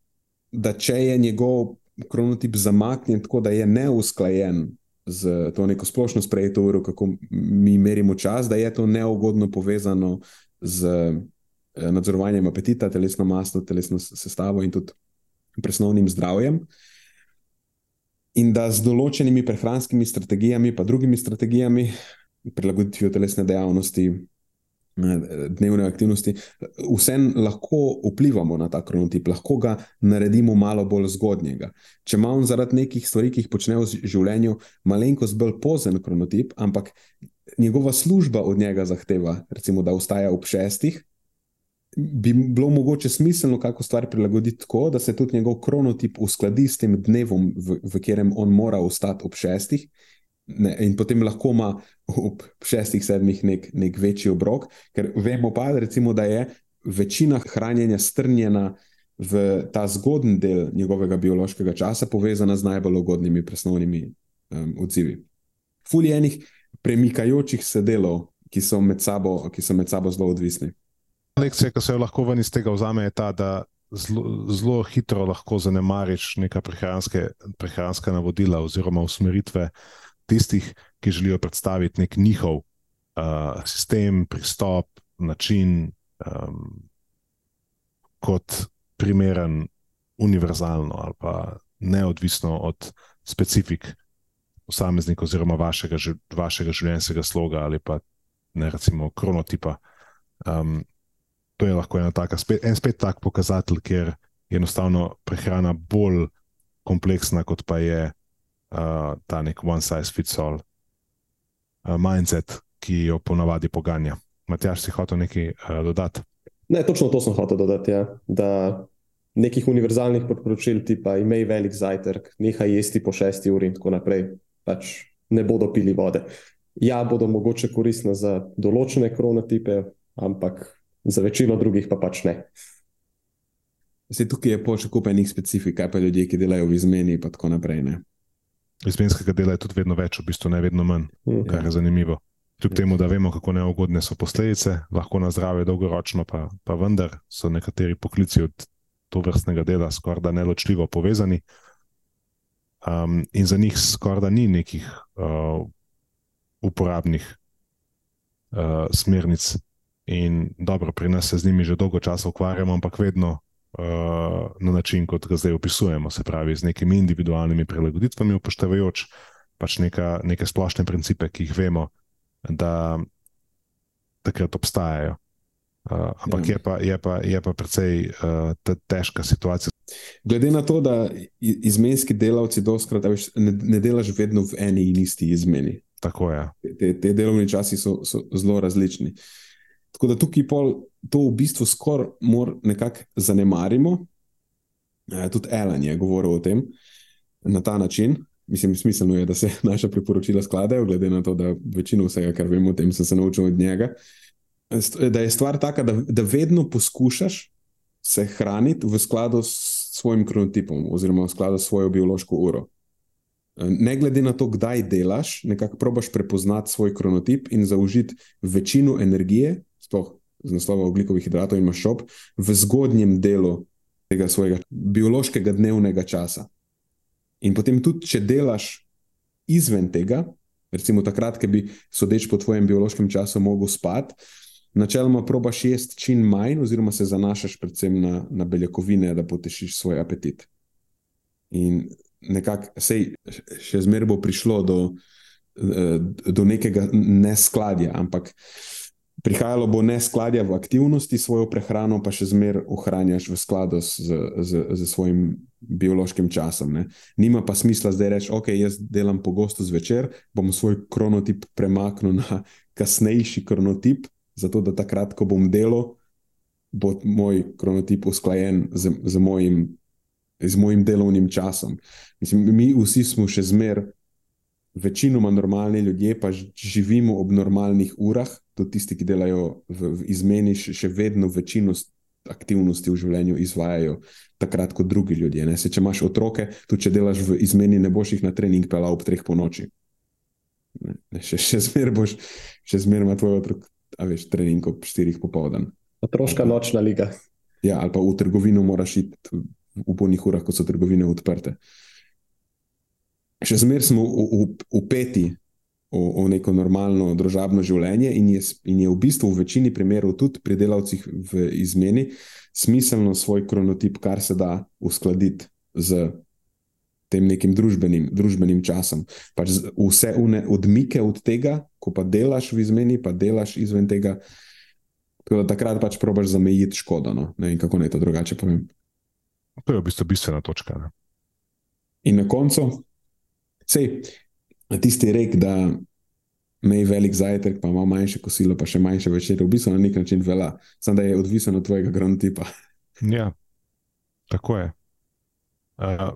da če je njegov kronotip zamaknjen tako, da je neusklajen z to neko splošno sprejeto uro, kako mi merimo čas, da je to neugodno povezano z eh, nadzorovanjem apetita, telesno masno, telesno sestavo in tudi presnovnim zdravjem. In da z določenimi prehranskimi strategijami, pa drugimi strategijami, prilagoditvijo telesne dejavnosti, dnevne aktivnosti, vsem lahko vplivamo na ta kronotip, lahko ga naredimo malo bolj zgodnjega. Če ima on zaradi nekih stvari, ki jih počne v življenju, malenkost bolj pozen kronotip, ampak njegova služba od njega zahteva, recimo, da vstaja ob šestih. Bi bilo mogoče smiselno kako stvar prilagoditi tako, da se tudi njegov kronotip uskladi s tem dnevom, v, v katerem on mora vstati ob šestih, Ne, in potem lahko ima ob šestih, sedmih nek, nek večji obrok, ker vemo pa, recimo, da je večina hranjenja strnjena v ta zgodni del njegovega biološkega časa, povezana z najbolj ugodnimi presnovnimi um, odzivi. Fuljenih premikajočih se delov, ki so med sabo, so med sabo zelo odvisni. Lekcija, ki se jo lahko ven iz tega vzame, je ta, da zelo, hitro lahko zanemariš neka prehranska navodila oziroma usmeritve tistih, ki želijo predstaviti nek njihov uh, sistem, pristop, način, um, kot primeren, univerzalno ali pa neodvisno od specifik posameznika oziroma vašega, vašega življenjskega sloga ali pa ne recimo kronotipa. Um, to je lahko taka, spet, en spet tak pokazatelj, ker je enostavno prehrana bolj kompleksna, kot pa je uh, ta nek one size fits all uh, mindset, ki jo ponavadi poganja. Matjaš, si hotel nekaj uh, dodati? Ne, točno to sem hotel dodati. Ja. Da nekih univerzalnih priporočil, tipa imej velik zajtrk, nehaj jesti po šesti uri in tako naprej, pač ne bodo pili vode. Ja, bodo mogoče koristne za določene kronotipe, ampak za večino drugih pa pač ne. Zdaj, tukaj je poček kupenih specifik, kaj pa ljudje, ki delajo v izmeni in tako naprej. Ne? izmenskega dela je tudi vedno več, v bistvu ne vedno manj, mm. kar je zanimivo. Kljub temu, da vemo, kako neugodne so posledice, lahko na zdravje dolgoročno, pa, pa vendar so nekateri poklici od to vrstnega dela skoraj da neločljivo povezani. Um, in za njih skoraj da ni nekih uh, uporabnih uh, smernic, in dobro, pri nas se z njimi že dolgo časa ukvarjamo, ampak vedno uh, na način, kot ga zdaj opisujemo, se pravi, z nekimi individualnimi prilagoditvami, upoštevajoč pač neka, neke splošne principe, ki jih vemo, da takrat obstajajo. Uh, ampak ja. je, pa, je, pa, je pa precej uh, težka situacija. Glede na to, da izmenski delavci doskrat ne, ne delaš vedno v eni in isti izmeni. Tako je. Te, te delovni časi so, so zelo različni. Tako da tukaj pol to v bistvu skoraj nekako zanemarimo. E, tudi Ellen je govoril o tem na ta način. Mislim, smiselno je, da se naša priporočila skladajo, glede na to, da večino vsega, kar vemo o tem, sem se naučil od njega. Da je stvar taka, da, da vedno poskušaš se hraniti v skladu s svojim kronotipom, oziroma v skladu s svojo biološko uro. Ne glede na to, kdaj delaš, nekako probaš prepoznati svoj kronotip in zaužiti večino energije, sploh z naslova oglikovih hidratov in maščob v zgodnjem delu tega svojega biološkega dnevnega časa. In potem tudi, če delaš izven tega, recimo takrat, ki bi sodeč po tvojem biološkem času mogel spati, načeloma probaš jesti čim manj, oziroma se zanašaš predvsem na, na beljakovine, da potešiš svoj apetit. In nekako se še zmeraj bo prišlo do, eh, do nekega neskladja, ampak prihajalo bo neskladja v aktivnosti, svojo prehrano pa še zmeraj ohranjaš v skladu z, z, z svojim biološkim časom. Ne. Nima pa smisla zdaj reči, ok, jaz delam pogosto zvečer, bom svoj kronotip premaknil na kasnejši kronotip, zato da takrat, ko bom delal, bo moj kronotip usklajen z, z mojim z mojim delovnim časom. Mislim, mi vsi smo še zmeraj, večinoma normalni ljudje, pa živimo ob normalnih urah, tudi tisti, ki delajo v, v izmeni, še, še vedno večino aktivnosti v življenju izvajajo takrat kot drugi ljudje. Se, če imaš otroke, tudi če delaš v izmeni, ne boš jih na trening pelal ob treh po noči. Ne, ne, še še zmeraj boš, še zmeraj ima tvoj otrok, a veš, trening ob štirih popoldan. Otroška nočna liga. Ja, ali pa v trgovino moraš iti v polnih urah, ko so trgovine odprte. Še zmeraj smo upeti v, v, neko normalno družabno življenje, in je, in je v bistvu v večini primerov, tudi pri delavcih v izmeni, smiselno svoj kronotip, kar se da uskladiti z tem nekim družbenim, družbenim časom. Pač vse une, odmike od tega, ko pa delaš v izmeni, pa delaš izven tega. Da takrat pač probiš zamejiti škodo. No? Ne vem, kako naj to drugače povem. To je v bistvu bistvena točka. Ne? In na koncu, sej, tisti rek, da imej velik zajtrk, pa malo manjše kosilo, pa še manjše večer, v bistvu na nek način vela, samo da je odvisen od tvojega gronotipa. Ja, tako je. Uh,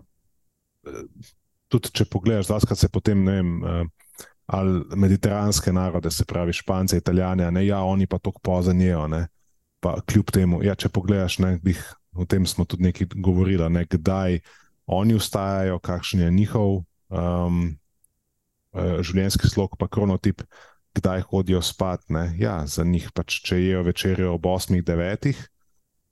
tudi če pogledaš, da se potem ne vem. Uh, Ali mediteranske narode, se pravi Špance, Italijane, ne, ja, oni pa tako pozanijo. Pa kljub temu, ja, če pogledaš, ne, bih, o tem smo tudi nekaj govorili, ne, kdaj oni ustajajo, kakšen je njihov um, življenjski slog, pa kronotip, kdaj hodijo spat. Ne. Ja, za njih pač, če jejo večerjo ob 8-9,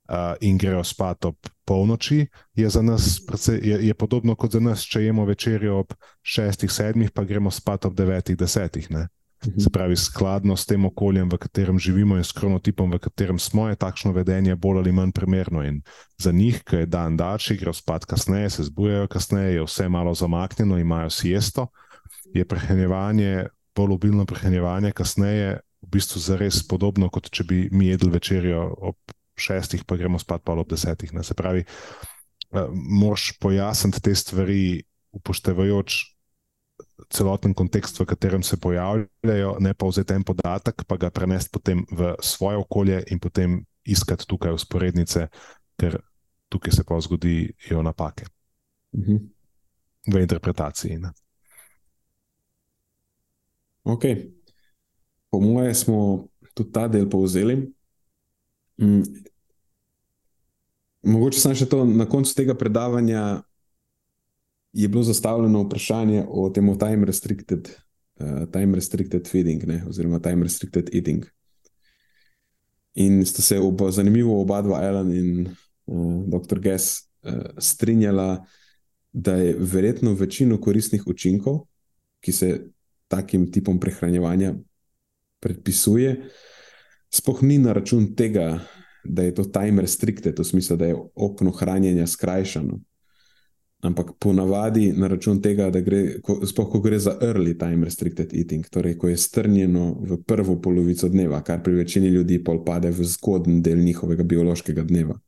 uh, in grejo spat ob polnoči, je za nas precej, je, je podobno kot za nas, če jemo večerjo ob 6-7, pa gremo spat ob 9-10. Mhm. Se pravi, skladno s tem okoljem, v katerem živimo, in s kronotipom, v katerem smo, je takšno vedenje bolj ali manj primerno. In za njih, ki je dan daljši, grejo spat kasneje, se zbujajo kasneje, je vse malo zamaknjeno, imajo siesto, je prehranjevanje, bolj obilno prehranjevanje kasneje, v bistvu zares podobno, kot če bi mi jedli večerjo ob šestih, pa gremo spat pa ob desetih. Ne. Se pravi, uh, moš pojasniti te stvari, upoštevajoč celoten kontekst, v katerem se pojavljajo, ne pa vzeti en podatek, pa ga prenesti potem v svoje okolje in potem iskati tukaj usporednice, ker tukaj se pa zgodijo napake mhm. v interpretaciji. Ne. Ok. Po mojem, smo tudi ta del povzeli. Mm. Mogoče samo še to na koncu tega predavanja je bilo zastavljeno vprašanje o tem time restricted, uh, time restricted feeding, ne, oziroma time restricted eating. In sta se oba, zanimivo, oba dva, Alan in uh, dr. Gess, uh, strinjala, da je verjetno večino koristnih učinkov, ki se takim tipom prehranevanja predpisuje, Sploh ni na račun tega, da je to time restricted, v smislu, da je okno hranjenja skrajšano. Ampak ponavadi na račun tega, da gre, sploh ko gre za early time restricted eating, torej ko je strnjeno v prvo polovico dneva, kar pri večini ljudi pol pade v zgodni del njihovega biološkega dneva.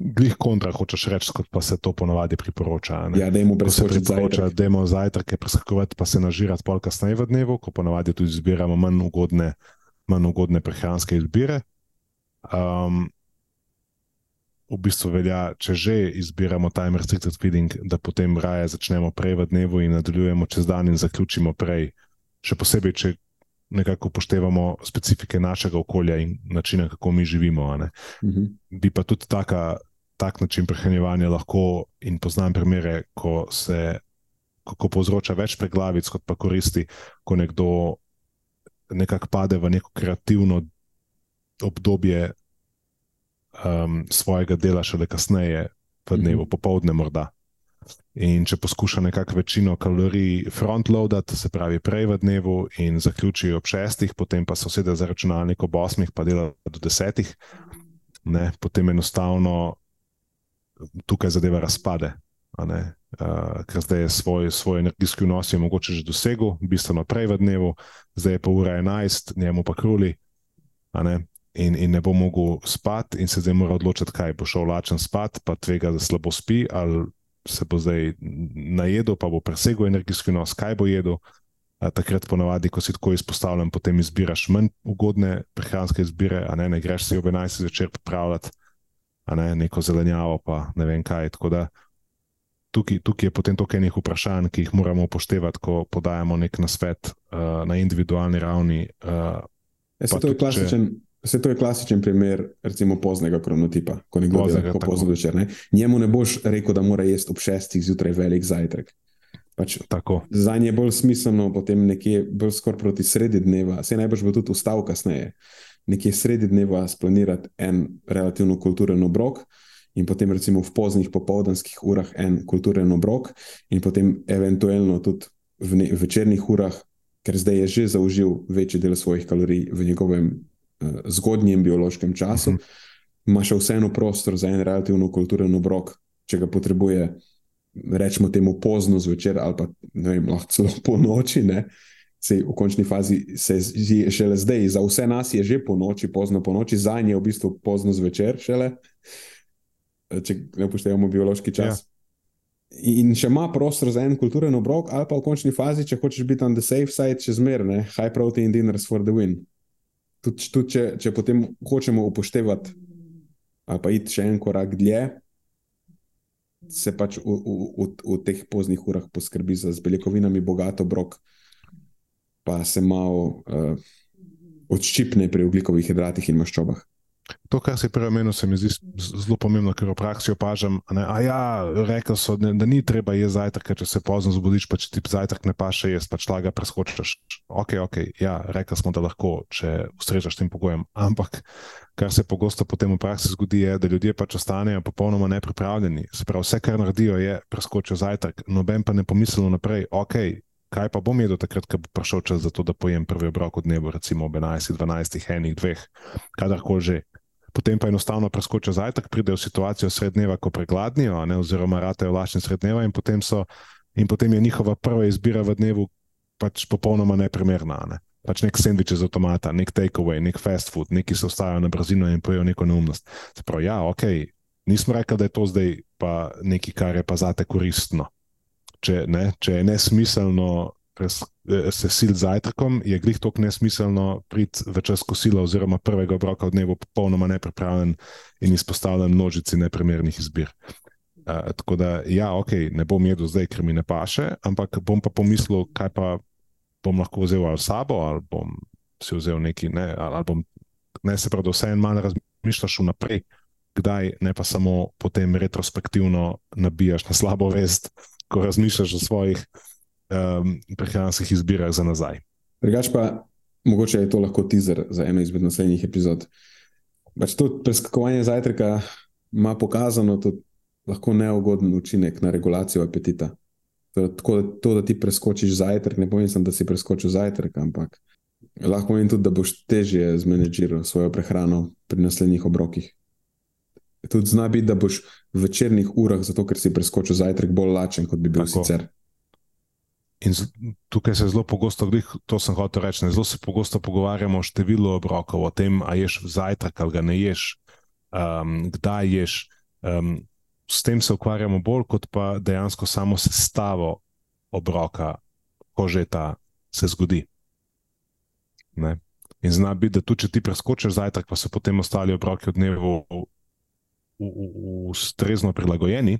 Glih kontra, hočeš reči, kot pa se to ponavadi priporoča. Ne? Ja, da jim preskočiti zajtrk. Da jim zajtrke preskakovati, pa se nažirati pol kasneje v dnevu, ko ponavadi tudi zbiramo manj ugodne manj ugodne prehranske izbire. Um, v bistvu velja, če že izbiramo time restricted feeding, da potem raje začnemo prej v dnevu in nadaljujemo čez dan in zaključimo prej. Še posebej, če nekako upoštevamo specifike našega okolja in načina, kako mi živimo. Mhm. Bi pa tudi taka, tak način prehranevanja lahko, in poznam primere, ko se. Ko povzroča več preglavic, kot pa koristi, ko nekdo nekako pade v neko kreativno obdobje um, svojega dela, šele kasneje, v dnevu, mhm. popoldne morda. In če poskuša nekako večino kalorij frontloadati, se pravi prej v dnevu in zaključi ob šestih, potem pa se usede za računalnik ob osmih, pa dela do desetih, ne, potem enostavno tukaj zadeva razpade. Uh, ker zdaj je svoj, svoj energijski vnos, je mogoče že dosegel, bistveno prej v dnevu, zdaj je pa ura 11, njemu pa kruli, in, in ne bo mogel spati, in se zdaj mora odločiti, kaj bo šel lačen spat, pa tvega, da slabo spi, ali se bo zdaj najedel, pa bo presegel energijski vnos, kaj bo jedel. Takrat, ponavadi, ko si tako izpostavljen, potem izbiraš manj ugodne prehranske izbire, a ne, ne greš si ob 11. zvečer pripravljati, ne, neko zelenjavo, pa ne vem kaj. Tukaj, tukaj je potem toliko enih vprašanj, ki jih moramo upoštevati, ko podajamo nek nasvet uh, na individualni ravni. Uh, Vse to, če... to je klasičen primer, recimo, poznega kronotipa, ko nekdo dela pozno večer. Ne? Njemu ne boš rekel, da mora jesti ob šestih zjutraj velik zajtrk. Pač za nje je bolj smiselno potem nekje bolj skoraj proti sredi dneva, se najbrž bo tudi ustal kasneje, nekje sredi dneva splanirati en relativno kulturen obrok in potem recimo v poznih popoldanskih urah en kulturen obrok in potem eventualno tudi v, ne, večernih urah, ker zdaj je že zaužil večji del svojih kalorij v njegovem uh, zgodnjem biološkem času, mhm. ima še vseeno prostor za en relativno kulturen obrok, če ga potrebuje rečemo temu pozno zvečer, ali pa vem, lahko celo po noči. Ne? Se v končni fazi se je šele zdaj, za vse nas je že po noči, pozno po noči, za nje je v bistvu pozno zvečer, šele, če ne upoštevamo biološki čas. Ja. In če ima prostor za en kulturen obrok, ali pa v končni fazi, če hočeš biti on the safe side, če zmerno, high protein dinners for the win. Tudi tud, če, če potem hočemo upoštevati, ali pa iti še en korak dlje, se pač v, v, v, v teh poznih urah poskrbi za z beljakovinami bogato brok, pa se malo uh, odščipne pri ugljikovih hidratih in maščobah. To, kar si prej omenil, se mi zdi zelo pomembno, ker v praksi opažam. Ja, rekel so, ne, da ni treba jesti zajtrk, če se pozno zbudiš, pa če ti zajtrk ne paše, jaz pač laga preskočiš. Ok, ok, ja, rekel smo, da lahko, če ustrežeš tem pogojem. Ampak kar se pogosto potem v praksi zgodi, je, da ljudje pač ostanejo popolnoma nepripravljeni. Se pravi, vse, kar naredijo, je preskočijo zajtrk, noben pa ne pomislijo naprej. Ok, kaj pa bom jedel takrat, ko bo prišel čas za to, da pojem prvi obrok v dnevu, recimo ob 11, 12, enih, dveh, kadarkoli že potem pa enostavno preskočijo zajtrk, pridejo v situacijo srednjeva, ko pregladnijo, ne, oziroma ratejo lačni srednjeva, in potem, so, in potem je njihova prva izbira v dnevu pač popolnoma neprimerna. Ne. Pač nek sendvič iz avtomata, nek takeaway, nek fast food, neki se ostajajo na brzino in pojejo neko neumnost. Se pravi, ja, ok, nismo rekli, da je to zdaj pa nekaj, kar je pa zate koristno. Če, ne, če je nesmiselno Eh, se sil zajtrkom, je glih tako nesmiselno priti v čas kosila oziroma prvega obroka v dnevu popolnoma nepripravljen in izpostavljen množici neprimernih izbir. Uh, tako da, ja, ok, ne bom jedel zdaj, ker mi ne paše, ampak bom pa pomislil, kaj pa bom lahko vzel ali sabo, ali bom si vzel neki, ne, ali bom, ne se pravi, da vse en manj razmišljaš vnaprej, kdaj, ne pa samo potem retrospektivno nabijaš na slabo vest, ko razmišljaš o svojih um, prehranskih izbirah za nazaj. Drugač pa, mogoče je to lahko teaser za eno izmed naslednjih epizod. Pač to preskakovanje zajtrka ima pokazano tudi lahko neugoden učinek na regulacijo apetita. Tako da, to, da ti preskočiš zajtrk, ne pomeni, da si preskočil zajtrk, ampak lahko pomeni tudi, da boš težje zmanjširal svojo prehrano pri naslednjih obrokih. Tudi zna biti, da boš v večernih urah, zato ker si preskočil zajtrk, bolj lačen, kot bi bil Tako. sicer. In tukaj se zelo pogosto, to sem hotel reči, zelo se pogosto pogovarjamo o številu obrokov, o tem, ali ješ zajtrk ali ga ne ješ, um, kdaj ješ. Um, s tem se ukvarjamo bolj kot pa dejansko samo sestavo obroka, ko že ta se zgodi. Ne? In zna biti, da tudi če ti preskočiš zajtrk, pa so potem ostali obroki v dnevu ustrezno prilagojeni,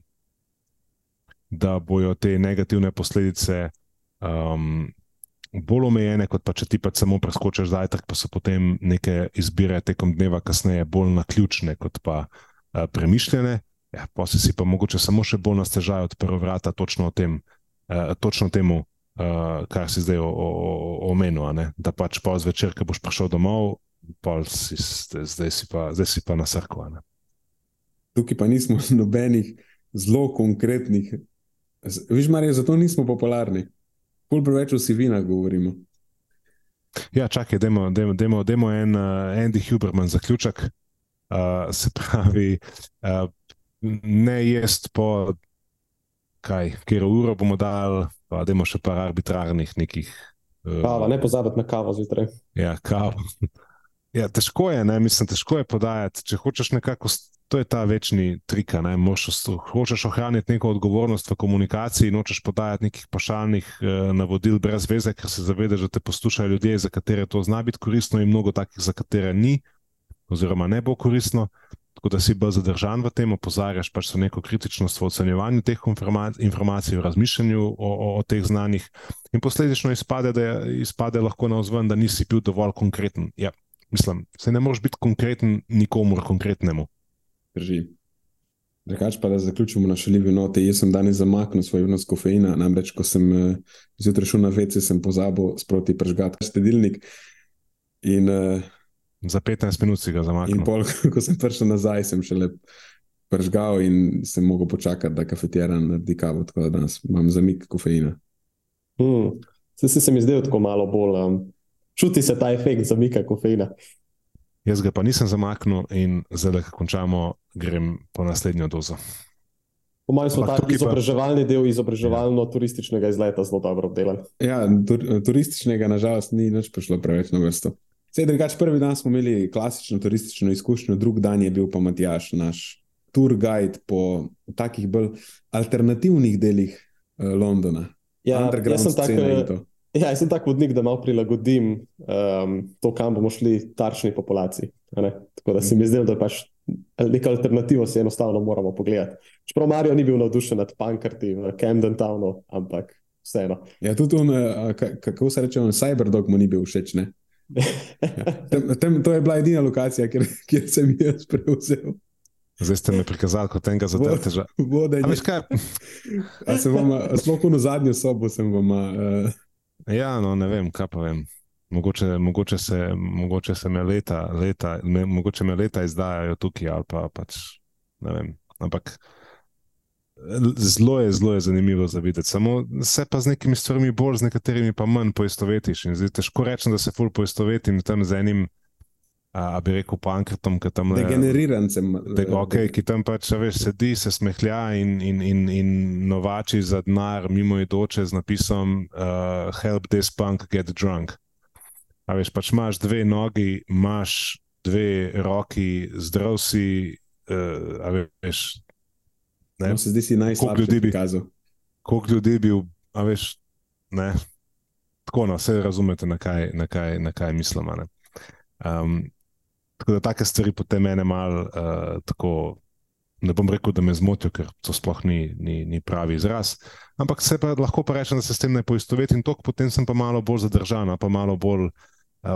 da bojo te negativne posledice um, bolj omejene, kot pa če ti pa samo preskočiš zajtrk, pa so potem neke izbire tekom dneva kasneje bolj naključne, kot pa uh, premišljene. Ja, pa si si pa mogoče samo še bolj nastežaj odprl vrata točno, tem, uh, točno temu, uh, kar si zdaj omenil. Da pač pa zvečer, ko boš prišel domov, si, zdaj, si pa, zdaj si pa na srkva. Tukaj pa nismo nobenih zelo konkretnih. Viš, Marija, zato nismo popularni. Pol preveč o sivinah govorimo. Ja, čakaj, demo en uh, Andy Huberman zaključek. Uh, se pravi, uh, ne jest po kaj, kjer uro bomo dali, pa demo še par arbitrarnih nekih. Uh, kava, ne pozabiti na kavo zjutraj. Ja, kavo. Ja, težko je, ne? mislim, težko je podajati. Če hočeš nekako to je ta večni trik. Hočeš ohraniti neko odgovornost v komunikaciji, nočeš podajati nekih pašalnih eh, navodil brez veze, ker se zavedaš, da te poslušajo ljudje, za katere to zna biti koristno, in mnogo takih, za katere ni. oziroma ne bo koristno. Tako da si bolj zadržan v tem, opozarjaš pač neko kritičnost v ocenjevanju teh informacij, v razmišljanju o, o, o teh znanjih, in posledično izpade, da je, izpade lahko na vzven, da nisi bil dovolj konkreten. Ja, mislim, se ne moreš biti konkreten nikomor konkretnemu. Drži. Drugač pa da zaključimo na šaljivi noti. Jaz sem danes zamaknil svoj vnos kofeina, namreč ko sem uh, zjutraj šel na vece, sem pozabil sproti prežgati štedilnik. In, uh, Za 15 minut si ga zamaknil. In pol, ko sem prišel nazaj, sem še le prežgal in sem mogel počakati, da kafetera naredi kavo, tako da danes imam zamik kofeina. Hmm. Se, se mi zdel tako malo bolj. Um, čuti se ta efekt zamika kofeina. Jaz ga pa nisem zamaknil in zdaj, ko končamo, grem po naslednjo dozo. Po mojem, so ta izobraževalni del izobraževalno-turističnega izleta zelo dobro obdelan. Ja, tur, turističnega, nažalost, ni več prišlo preveč na vrsto. Sedaj, drugač, prvi dan smo imeli klasično turistično izkušnjo, drugi dan je bil pa Matjaš, naš tour guide po takih bolj alternativnih delih uh, Londona. Ja, jaz sem tako. Ja, jaz sem tak vodnik, da malo prilagodim um, to, kam bomo šli, tarčni populaciji. Tako da se mi zdi, da je pač neka alternativa, se enostavno moramo pogledati. Čeprav Marijo ni bil navdušen nad Pankrti v Camden Townu, ampak vseeno. Ja, tudi on, kako se reče, Cyberdog mu ni bil všeč. Ja. Tem, tem, to je bila edina lokacija, kjer, kjer sem jaz prevzel. Zdaj ste me prikazali kot enega zadrteža. Vodenje. Sploh v zadnjo sobo sem vam. Uh, Ja, no, ne vem, kaj pa vem. Mogoče, mogoče, se, mogoče se me leta, leta, me, mogoče me leta izdajajo tukaj, ali pa pač ne vem. Ampak zelo je, zelo je zanimivo za videti. Samo se pa z nekimi stvarmi bolj, z nekaterimi pa manj poistovetiš. In zdaj težko rečem, da se ful poistovetim tam z enim a bi rekel, pankrtom, ki tam le. Degenerirancem. De, okay, ki tam pač veš, sedi, se smehlja in, in, in, in novači za denar, mimo idoče z napisom: uh, Help this punk get drunk. A veš, pač imaš dve nogi, imaš dve roki, zdrav si. Uh, a veš, ne. No, se zdi si najslabši prikazal. Koliko ljudi bi, a veš, ne. Tako, no, vse razumete, na kaj, na kaj, na kaj mislim. Um, Tako da take stvari potem mene malo uh, tako. Ne bom rekel, da me zmotijo, ker to sploh ni, ni, ni pravi izraz. Ampak se pa lahko pa rečem, da se s tem ne poistovetim tako potem sem pa malo bolj zadržan, pa malo bolj uh,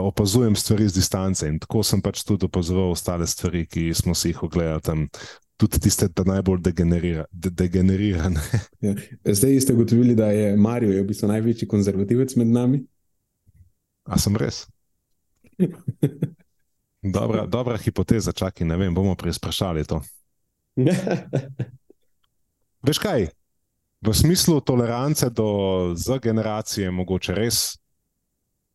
opazujem stvari z distance. In tako sem pač tudi opazoval ostale stvari, ki smo si jih ogledali tam. Tudi tiste, ki najbolj degenerira, de, degenerirane. Ja. Zdaj ste ugotovili, da je Marijo je v bistvu največji konzervativec med nami. A sem res? Dobra, dobra hipoteza, čakaj, ne vem, bomo preizprašali to. Veš kaj? V smislu tolerance do z generacije, mogoče res,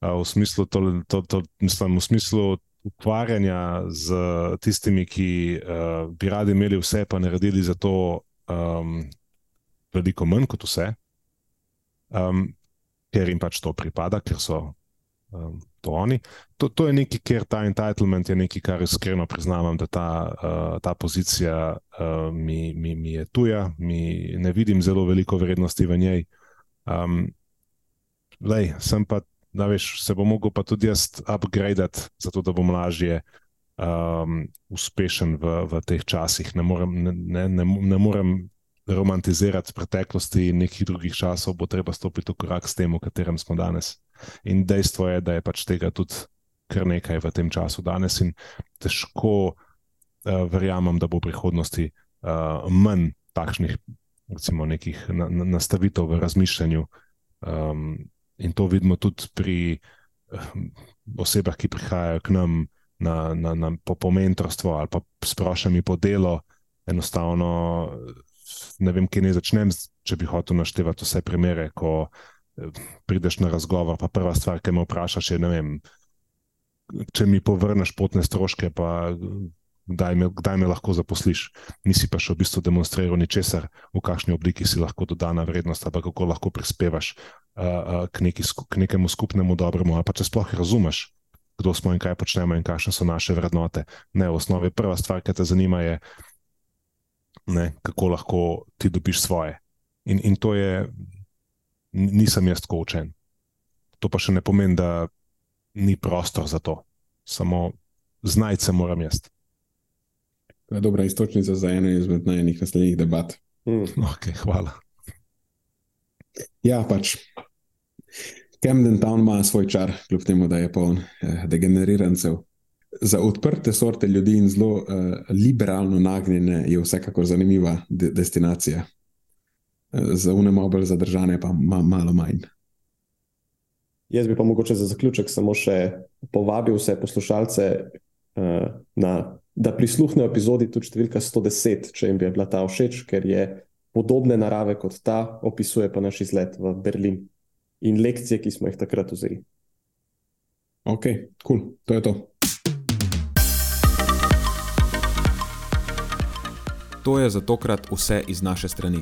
v smislu, to, to, to, mislim, v smislu ukvarjanja z tistimi, ki uh, bi radi imeli vse, pa naredili za to um, veliko manj kot vse, um, ker jim pač to pripada, ker so um, to oni. To, to je nekaj, ker ta entitlement je nekaj, kar iskreno priznavam, da ta, uh, ta pozicija uh, mi, mi, mi je tuja, mi ne vidim zelo veliko vrednosti v njej. Um, lej, sem pa, da veš, se bom mogel pa tudi jaz upgraditi, zato da bom lažje. Um, uspešen v, v teh časih. Ne morem, ne, ne, ne, ne morem romantizirati preteklosti in nekih drugih časov, bo treba stopiti v korak s tem, v katerem smo danes. In dejstvo je, da je pač tega tudi kar nekaj v tem času danes, in težko uh, verjamem, da bo v prihodnosti uh, manj takšnih, recimo, nekih na, na, nastavitev v razmišljanju. Um, in to vidimo tudi pri uh, osebah, ki prihajajo k nam na, na, na, po, po mentorstvo ali pa sprošami po delo. Enostavno ne vem, kje ne začnem, če bi hotel naštevati vse primere, ko prideš na razgovor, pa prva stvar, ki me vprašaš, je, vem, če mi povrneš potne stroške, pa kdaj me, kdaj me lahko zaposliš. Nisi pa še v bistvu demonstriral ničesar, v kakšni obliki si lahko dodana vrednost, pa kako lahko prispevaš uh, uh, k, neki, k nekemu skupnemu dobremu, ali pa če sploh razumeš. Kdo smo in kaj počnemo, in kakšne so naše vrednote. Ne, v osnovi prva stvar, ki te zanima, je, ne, kako lahko ti dobiš svoje. In, in to je nisem jaz tako učen. To pa še ne pomeni, da ni prostor za to. Samo znajce moram jaz. To je dobra istočnica za eno izmed najnih naslednjih debat. Mm. Okay, hvala. Ja, pač. Camden Town ima svoj čar, kljub temu, da je poln eh, degenerirancev. Za odprte sorte ljudi in zelo eh, liberalno nagnjene je vsekakor zanimiva de destinacija. Za unemo bolj zadržane, pa ma malo manj. Jaz bi pa mogoče za zaključek samo še povabil vse poslušalce, uh, na, da prisluhnejo epizodi tudi številka 110, če jim bi bila ta všeč, ker je podobne narave kot ta, opisuje pa naš izlet v Berlin in lekcije, ki smo jih takrat vzeli. Ok, kul, cool. to je to. To je za tokrat vse iz naše strani.